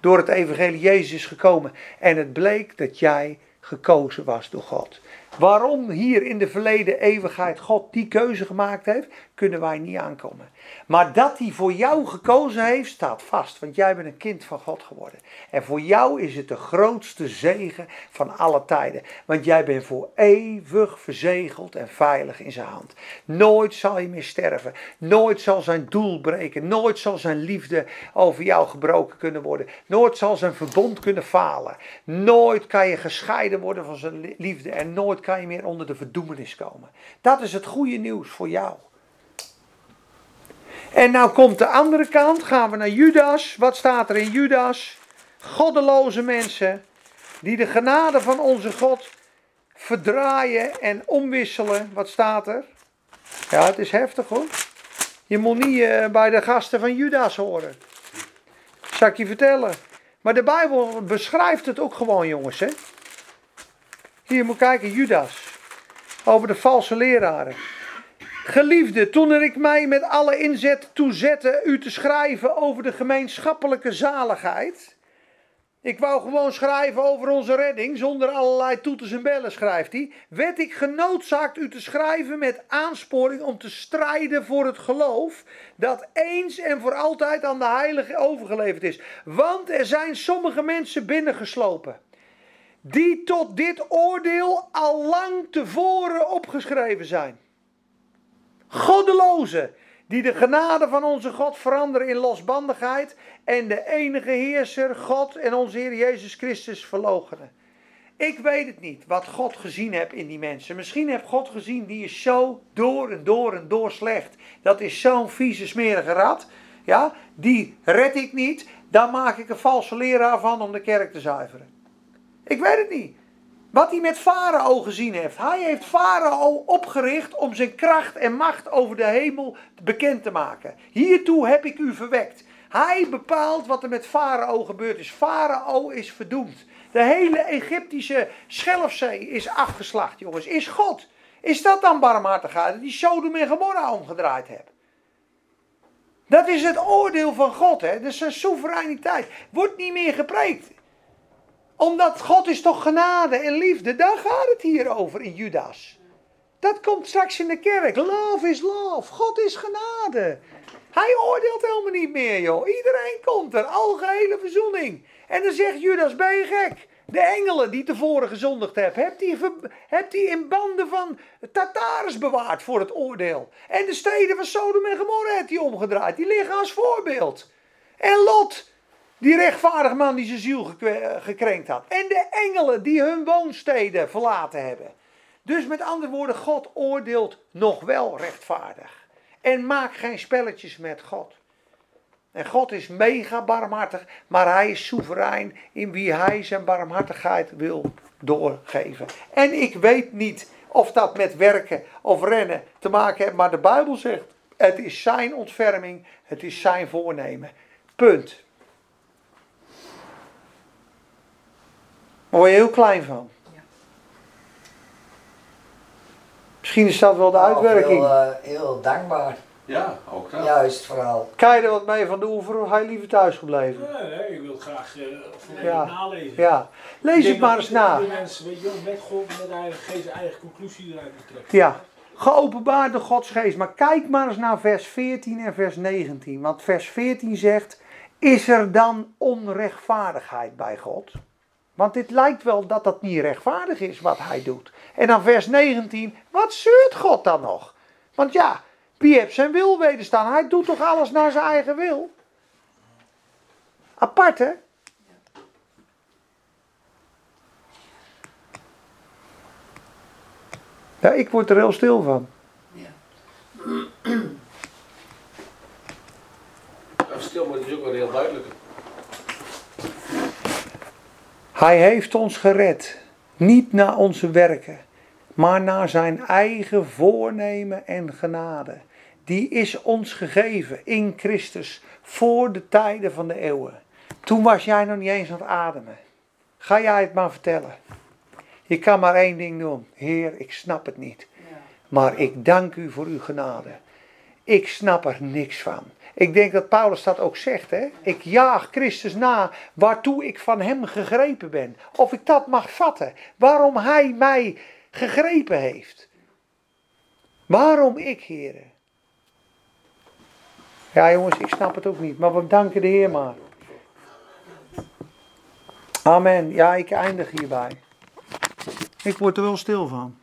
Door het evangelie Jezus is gekomen. En het bleek dat jij gekozen was door God. Waarom hier in de verleden eeuwigheid God die keuze gemaakt heeft, kunnen wij niet aankomen. Maar dat hij voor jou gekozen heeft, staat vast. Want jij bent een kind van God geworden. En voor jou is het de grootste zegen van alle tijden. Want jij bent voor eeuwig verzegeld en veilig in zijn hand. Nooit zal je meer sterven. Nooit zal zijn doel breken. Nooit zal zijn liefde over jou gebroken kunnen worden. Nooit zal zijn verbond kunnen falen. Nooit kan je gescheiden worden van zijn li- liefde. En nooit kan je meer onder de verdoemenis komen. Dat is het goede nieuws voor jou. En nou komt de andere kant, gaan we naar Judas. Wat staat er in Judas? Goddeloze mensen die de genade van onze God verdraaien en omwisselen. Wat staat er? Ja, het is heftig hoor. Je moet niet eh, bij de gasten van Judas horen. Zal ik je vertellen. Maar de Bijbel beschrijft het ook gewoon jongens hè. Hier moet kijken, Judas. Over de valse leraren. Geliefde, toen ik mij met alle inzet toezette u te schrijven over de gemeenschappelijke zaligheid. Ik wou gewoon schrijven over onze redding, zonder allerlei toeters en bellen, schrijft hij. Werd ik genoodzaakt u te schrijven met aansporing om te strijden voor het geloof. dat eens en voor altijd aan de heilige overgeleverd is. Want er zijn sommige mensen binnengeslopen. Die tot dit oordeel al lang tevoren opgeschreven zijn. Goddelozen, die de genade van onze God veranderen in losbandigheid en de enige heerser, God en onze Heer Jezus Christus verloochenen. Ik weet het niet wat God gezien heeft in die mensen. Misschien heeft God gezien, die is zo door en door en door slecht. Dat is zo'n vieze, smerige rat. Ja, die red ik niet. Daar maak ik een valse leraar van om de kerk te zuiveren. Ik weet het niet. Wat hij met Farao gezien heeft. Hij heeft Farao opgericht om zijn kracht en macht over de hemel bekend te maken. Hiertoe heb ik u verwekt. Hij bepaalt wat er met Farao gebeurd is. Farao is verdoemd. De hele Egyptische schelfzee is afgeslacht, jongens. Is God. Is dat dan barmhartigheid? Die Sodom en Gomorra omgedraaid hebben. Dat is het oordeel van God, hè? Dat is zijn soevereiniteit. Wordt niet meer gepreekt. Omdat God is toch genade en liefde. Daar gaat het hier over in Judas. Dat komt straks in de kerk. Love is love. God is genade. Hij oordeelt helemaal niet meer, joh. Iedereen komt er. Algehele verzoening. En dan zegt Judas, ben je gek? De engelen die tevoren gezondigd hebben, hebt ver- hebt hij in banden van Tataris bewaard voor het oordeel. En de steden van Sodom en Gomorra heeft hij omgedraaid. Die liggen als voorbeeld. En Lot, die rechtvaardig man die zijn ziel gekwe- gekrenkt had. En de engelen die hun woonsteden verlaten hebben. Dus met andere woorden, God oordeelt nog wel rechtvaardig. En maak geen spelletjes met God. En God is mega barmhartig, maar hij is soeverein in wie hij zijn barmhartigheid wil doorgeven. En ik weet niet of dat met werken of rennen te maken heeft, maar de Bijbel zegt, het is zijn ontferming, het is zijn voornemen. Punt. Daar word je heel klein van. Misschien is dat wel de uitwerking. Heel, eh, heel dankbaar. Ja, ook dat. Juist vooral. Kan je er wat mee van de oever of hij liever thuis gebleven? Nee, nee, ik wil het graag uh, volledig Ja. nalezen. Ja, lees het maar eens na. iedere mens, weet je met God, met eigen geest, eigen conclusie eruit trekken. Ja, geopenbaard door Gods geest. Maar kijk maar eens naar vers 14 en vers 19. Want vers 14 zegt, is er dan onrechtvaardigheid bij God? Want dit lijkt wel dat dat niet rechtvaardig is wat hij doet. En dan vers 19, wat zeurt God dan nog? Want ja, wie heeft zijn wil wederstaan? Hij doet toch alles naar zijn eigen wil? Apart hè? Ja, ik word er heel stil van. Ja, stil, maar het ook wel heel duidelijk. Hij heeft ons gered, niet naar onze werken, maar naar zijn eigen voornemen en genade. Die is ons gegeven in Christus voor de tijden van de eeuwen. Toen was jij nog niet eens aan het ademen. Ga jij het maar vertellen. Je kan maar één ding doen. Heer, ik snap het niet. Maar ik dank u voor uw genade. Ik snap er niks van. Ik denk dat Paulus dat ook zegt. Hè? Ik jaag Christus na waartoe ik van hem gegrepen ben. Of ik dat mag vatten. Waarom hij mij gegrepen heeft. Waarom ik, heren. Ja jongens, ik snap het ook niet. Maar we danken de Heer maar. Amen. Ja, ik eindig hierbij. Ik word er wel stil van.